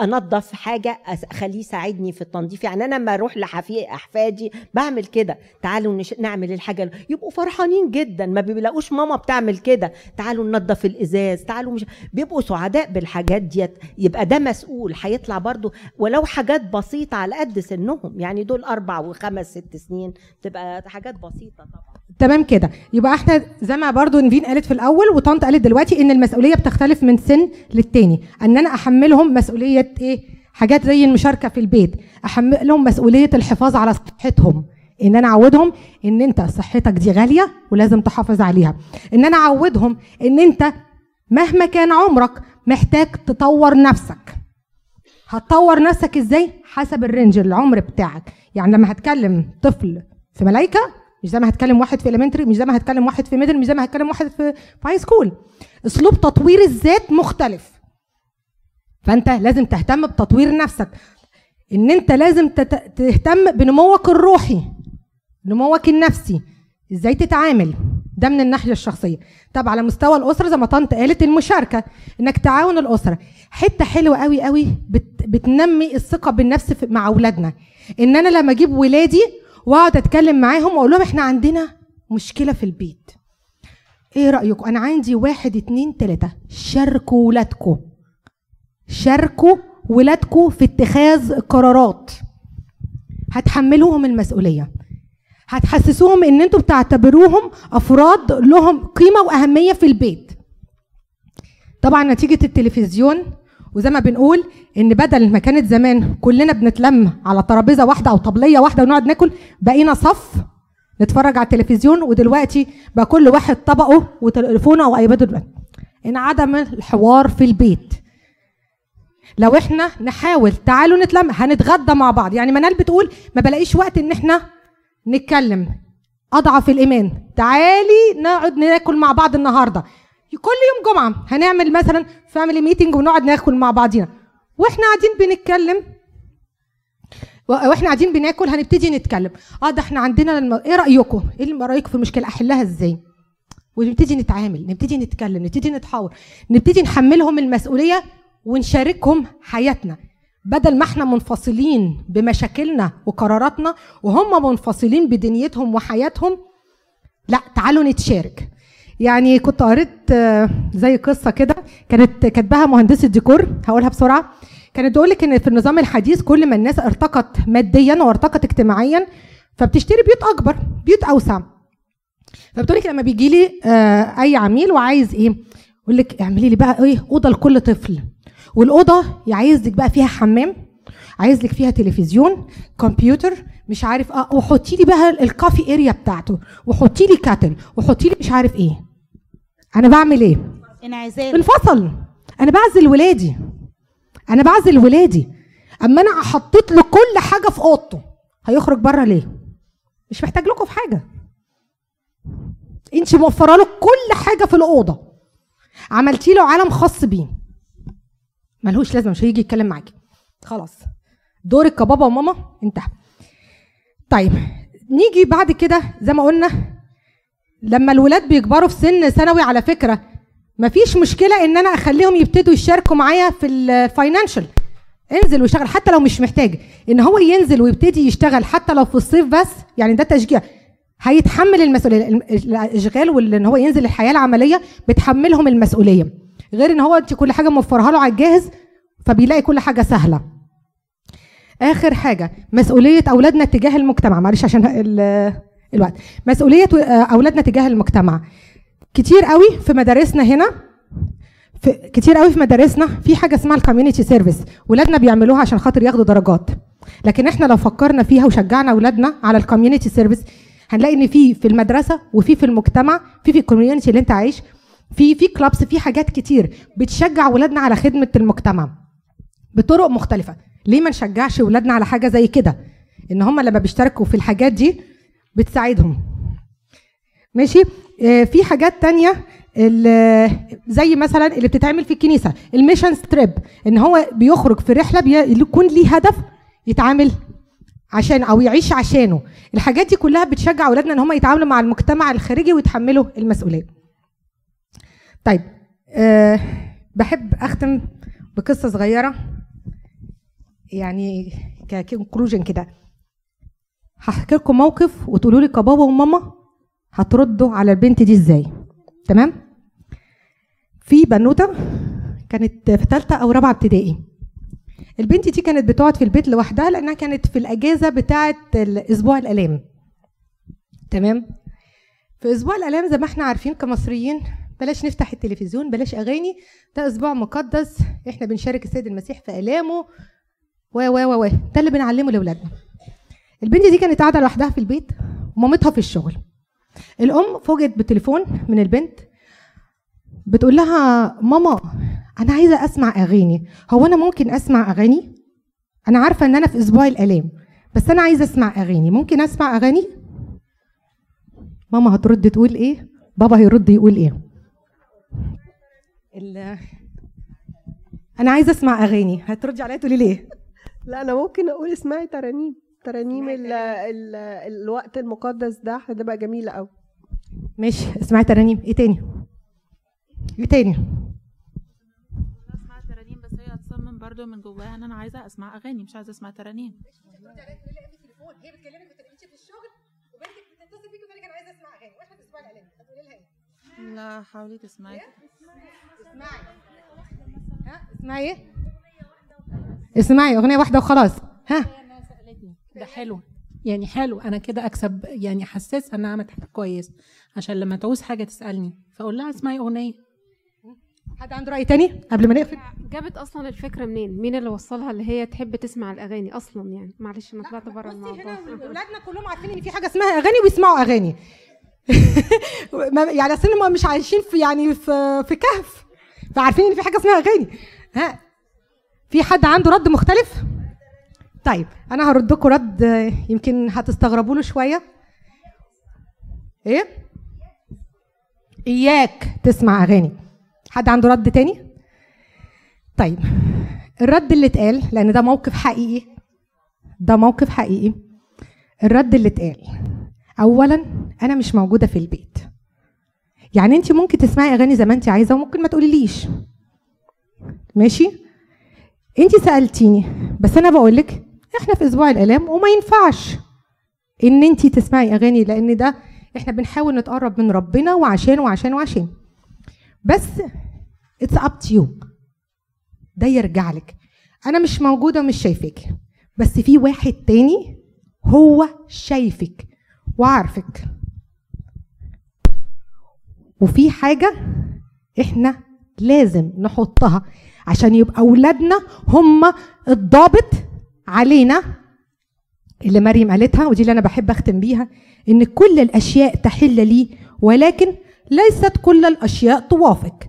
انظف حاجة اخليه يساعدني في التنظيف. يعني أنا لما أروح لحفي أحفادي بعمل كده تعالوا نش... نعمل الحاجة يبقوا فرحانين جدا. ما بيلاقوش ماما بتعمل كده. تعالوا ننظف الإزاز تعالوا مش بيبقوا سعداء بالحاجات ديت. يبقى ده مسؤول هيطلع برضو ولو حاجات بسيطة على قد سنهم. يعني دول أربع وخمس ست سنين تبقى حاجات بسيطة طبعا. تمام كده. يبقى إحنا زي ما برضو نفين قالت في الأول وطنط قالت دلوقتي إن المسؤولية بتختلف من سن للتاني. إن أنا أحملهم مسؤولية إيه؟ حاجات زي المشاركة في البيت. احملهم مسؤولية الحفاظ على صحتهم. إن أنا أعودهم إن أنت صحتك دي غالية ولازم تحافظ عليها. إن أنا أعودهم إن أنت مهما كان عمرك محتاج تطور نفسك. هتطور نفسك إزاي؟ حسب ال range العمر بتاعك. يعني لما هتكلم طفل في ملايكة مش زي ما هتكلم واحد في elementary مش زي ما هتكلم واحد في middle مش زي ما هتكلم واحد في في high school أسلوب تطوير الذات مختلف. فأنت لازم تهتم بتطوير نفسك. إن أنت لازم تهتم بنموك الروحي نموك النفسي. إزاي تتعامل؟ ده من الناحية الشخصية. طب على مستوى الأسرة زي ما طنط قالت المشاركة إنك تعاون الأسرة. حتة حلوة قوي قوي بت بتنمي الثقة بالنفس مع أولادنا. إن أنا لما أجيب ولادي واقعد اتكلم معاهم واقول لهم إحنا عندنا مشكلة في البيت. إيه رأيكم؟ أنا عندي واحد اتنين تلاتة. شاركوا ولادكم. شاركوا ولادكم في اتخاذ قرارات. هتحملوهم المسؤولية. هتحسسوهم ان أنتوا بتعتبروهم افراد لهم قيمة واهمية في البيت. طبعا نتيجة التلفزيون وزي ما بنقول إن بدل ما كانت زمان كلنا بنتلم على ترابيزة واحدة أو طبلية واحدة ونقعد ناكل بقينا صف نتفرج على التلفزيون ودلوقتي بقى كل واحد طبقه وتليفونه أو ايباده دلوقتي. انعدم الحوار في البيت. لو إحنا نحاول تعالوا نتلم هنتغدى مع بعض. يعني منال بتقول ما بلاقيش وقت إن إحنا نتكلم. أضعف الإيمان. تعالي نقعد ناكل مع بعض النهارده. كل يوم جمعة هنعمل مثلا family meeting ونقعد ناكل مع بعضينا. وإحنا قاعدين بنتكلم. وإحنا قاعدين بناكل هنبتدي نتكلم. آه ده إحنا عندنا الم... إيه رايكم إيه رايكم في المشكلة؟ أحلها إزاي؟ ونبتدي نتعامل نبتدي نتكلم نبتدي نتحاور. نبتدي نحملهم المسؤولية ونشاركهم حياتنا. بدل ما إحنا منفصلين بمشاكلنا وقراراتنا وهم منفصلين بدنيتهم وحياتهم لا تعالوا نتشارك. يعني كنت قريت آه، زي قصة كده كانت كاتباها مهندسة ديكور هقولها بسرعة. كانت بتقول لك إن في النظام الحديث كل ما الناس ارتقت ماديا وارتقت اجتماعيا فبتشتري بيوت أكبر بيوت أوسع. فبتقول لك لما بيجي لي آه، أي عميل وعايز إيه يقول لك اعملي لي بقى إيه أوضة لكل طفل. والأوضة عايز لك بقى فيها حمام عايز لك فيها تلفزيون كمبيوتر مش عارف آه وحطي لي بقى الكافي اريا بتاعته وحطي لي كاتل وحطي لي مش عارف إيه. أنا بعمل إيه؟ انعزال. انفصل. أنا بعزل ولادي. أنا بعزل ولادي. أما أنا حطيت له كل حاجة في أوضته هيخرج بره ليه؟ مش محتاج لكم في حاجة. انت موفرة له كل حاجة في الأوضة. عملتي له عالم خاص بيه. ملهوش لازمة مش هيجي يتكلم معاكي. خلاص. دورك كبابا وماما انتهى. طيب نيجي بعد كده زي ما قلنا لما الولاد بيكبروا في سن ثانوي على فكرة مفيش مشكلة إن أنا أخليهم يبتدوا يشاركوا معايا في الفاينانشال انزل واشتغل حتى لو مش محتاج. إن هو ينزل ويبتدي يشتغل حتى لو في الصيف بس يعني ده تشجيع. هيتحمل المسؤولية الم- الأشغال وان هو ينزل الحياة العملية بتحملهم المسؤولية. غير إن هو انت كل حاجة موفرها له على الجاهز فبيلاقي كل حاجة سهلة. آخر حاجة مسؤولية أولادنا تجاه المجتمع. معلش عشان الوقت. مسؤولية أولادنا تجاه المجتمع. كتير قوي في مدارسنا هنا في كتير قوي في مدارسنا في حاجة اسمها ال community service ولادنا بيعملوها عشان خاطر ياخدوا درجات. لكن إحنا لو فكرنا فيها وشجعنا اولادنا على ال community service هنلاقي إن في في المدرسة وفي في المجتمع في في ال community اللي انت عايش في في clubs في حاجات كتير بتشجع ولادنا على خدمة المجتمع بطرق مختلفة. ليه ما نشجعش ولادنا على حاجة زي كده؟ إن هم لما بيشتركوا في الحاجات دي بتساعدهم. ماشي؟ آه، في حاجات تانية زي مثلا اللي بتتعمل في الكنيسة ال missions trip إن هو بيخرج في رحلة بي- يكون ليه هدف يتعامل عشان أو يعيش عشانه. الحاجات دي كلها بتشجع أولادنا إن هم يتعاملوا مع المجتمع الخارجي ويتحملوا المسؤولية. طيب أه بحب أختم بقصة صغيرة يعني ك conclusion كده. هحكي لكم موقف وتقولوا لي كبابا وماما هتردوا على البنت دي إزاي. تمام؟ في بنوتة كانت في ثالثه أو رابعة ابتدائي. البنت دي كانت بتقعد في البيت لوحدها لأنها كانت في الأجازة بتاعه أسبوع الألام. تمام؟ في أسبوع الألام زي ما إحنا عارفين كمصريين بلاش نفتح التلفزيون بلاش أغاني ده أسبوع مقدس إحنا بنشارك السيد المسيح في ألامه و و و. ده اللي بنعلمه لأولادنا. البنت دي كانت قاعدة لوحدها في البيت ومامتها في الشغل. الأم فوجئت بتليفون من البنت بتقول لها ماما أنا عايزة أسمع أغاني. هو أنا ممكن أسمع أغاني؟ أنا عارفة إن أنا في أسبوع الألام بس أنا عايزة أسمع أغاني. ممكن أسمع أغاني؟ ماما هترد تقول إيه؟ بابا هيرد يقول إيه؟ ال- أنا عايزة أسمع أغاني. هتردي عليا تقولي ليه؟ لا أنا ممكن أقول اسمعي ترانيم. ترانيم ال ال الوقت المقدس ده هتبقى جميله قوي ماشي اسمعي ترانيم إيه تاني إيه تاني اسمع ترانيم بس هي هتصمم برضو من جواها ان أنا عايزه اسمع اغاني مش عايزه اسمع ترانيم هي بتكلمك وانت ماشيه في الشغل وبنتك بتتصل بيكي وتقول لك أنا عايزه اسمع اغاني وإحنا بنسمع الاغاني هتقولي لها إيه؟ لا حاولي تسمعي اسمعي ها اسمعي إيه؟ اسمعي اغنيه واحدة وخلاص ها ده حلو. يعني حلو. أنا كده أكسب يعني احسسها انها عملت حاجة كويس. عشان لما تعوز حاجة تسألني. فأقول لها اسمعي اغنيه حد عنده رأي تاني قبل ما نقفل؟ جابت أصلا الفكرة منين؟ مين اللي وصلها اللي هي تحب تسمع الأغاني أصلا يعني؟ معلش أنا طلعت بره الموضوع. اولادنا كلهم عارفين إن في حاجة اسمها أغاني وبيسمعوا أغاني. يعني أصل هم مش عايشين في يعني في في كهف. فعارفين إن في حاجة اسمها أغاني. ها؟ في حد عنده رد مختلف؟ طيب أنا هرد لكم رد يمكن هتستغربوا له شوية. إيه؟ إياك تسمع أغاني. حد عنده رد تاني؟ طيب الرد اللي اتقال لأن ده موقف حقيقي. ده موقف حقيقي. الرد اللي اتقال اولا أنا مش موجودة في البيت. يعني انت ممكن تسمعي أغاني زي ما انت عايزة وممكن ما تقوليليش. ماشي؟ انت سألتيني بس أنا بقول لك إحنا في أسبوع الألام وما ينفعش إن انت تسمعي أغاني لأن ده إحنا بنحاول نتقرب من ربنا وعشان وعشان وعشان. بس it's up to ده يرجع لك. أنا مش موجودة ومش شايفك بس في واحد تاني هو شايفك وعارفك. وفي حاجة إحنا لازم نحطها عشان يبقى أولادنا هم الضابط علينا اللي مريم قالتها ودي اللي أنا بحب أختم بيها إن كل الأشياء تحل لي ولكن ليست كل الأشياء توافق.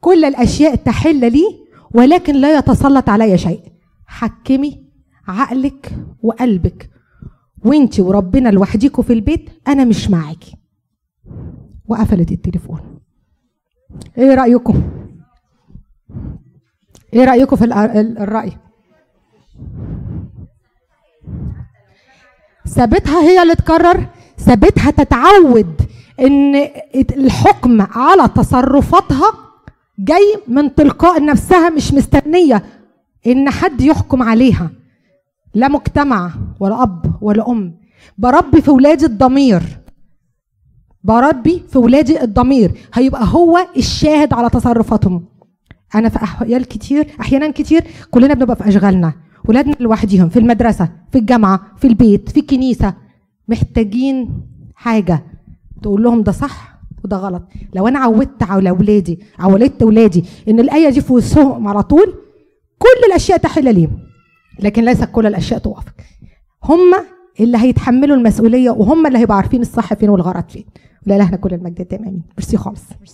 كل الأشياء تحل لي ولكن لا يتسلط علي شيء. حكمي عقلك وقلبك. وانت وربنا لوحديكوا في البيت أنا مش معاكي. وقفلت التليفون. إيه رأيكم؟ إيه رأيكم في الرأي؟ سابتها هي اللي تقرر سابتها تتعود إن الحكم على تصرفاتها جاي من تلقاء نفسها مش مستنية إن حد يحكم عليها. لا مجتمع ولا أب ولا أم. بربي في ولادي الضمير. بربي في ولادي الضمير. هيبقى هو الشاهد على تصرفاتهم. أنا في أحيان كتير أحيانا كتير كلنا بنبقى في أشغالنا. ولادنا لوحديهم في المدرسة في الجامعة في البيت في الكنيسة. محتاجين حاجة. تقول لهم ده صح وده غلط. لو أنا عودت على اولادي عودت اولادي إن الآية دي في وسطهم على طول كل الأشياء تحل ليهم. لكن ليس كل الأشياء توافق. هم اللي هيتحملوا المسؤولية وهم اللي هيبقوا عارفين الصح فين والغلط فين. إحنا كل المجد تمام ميرسي خالص.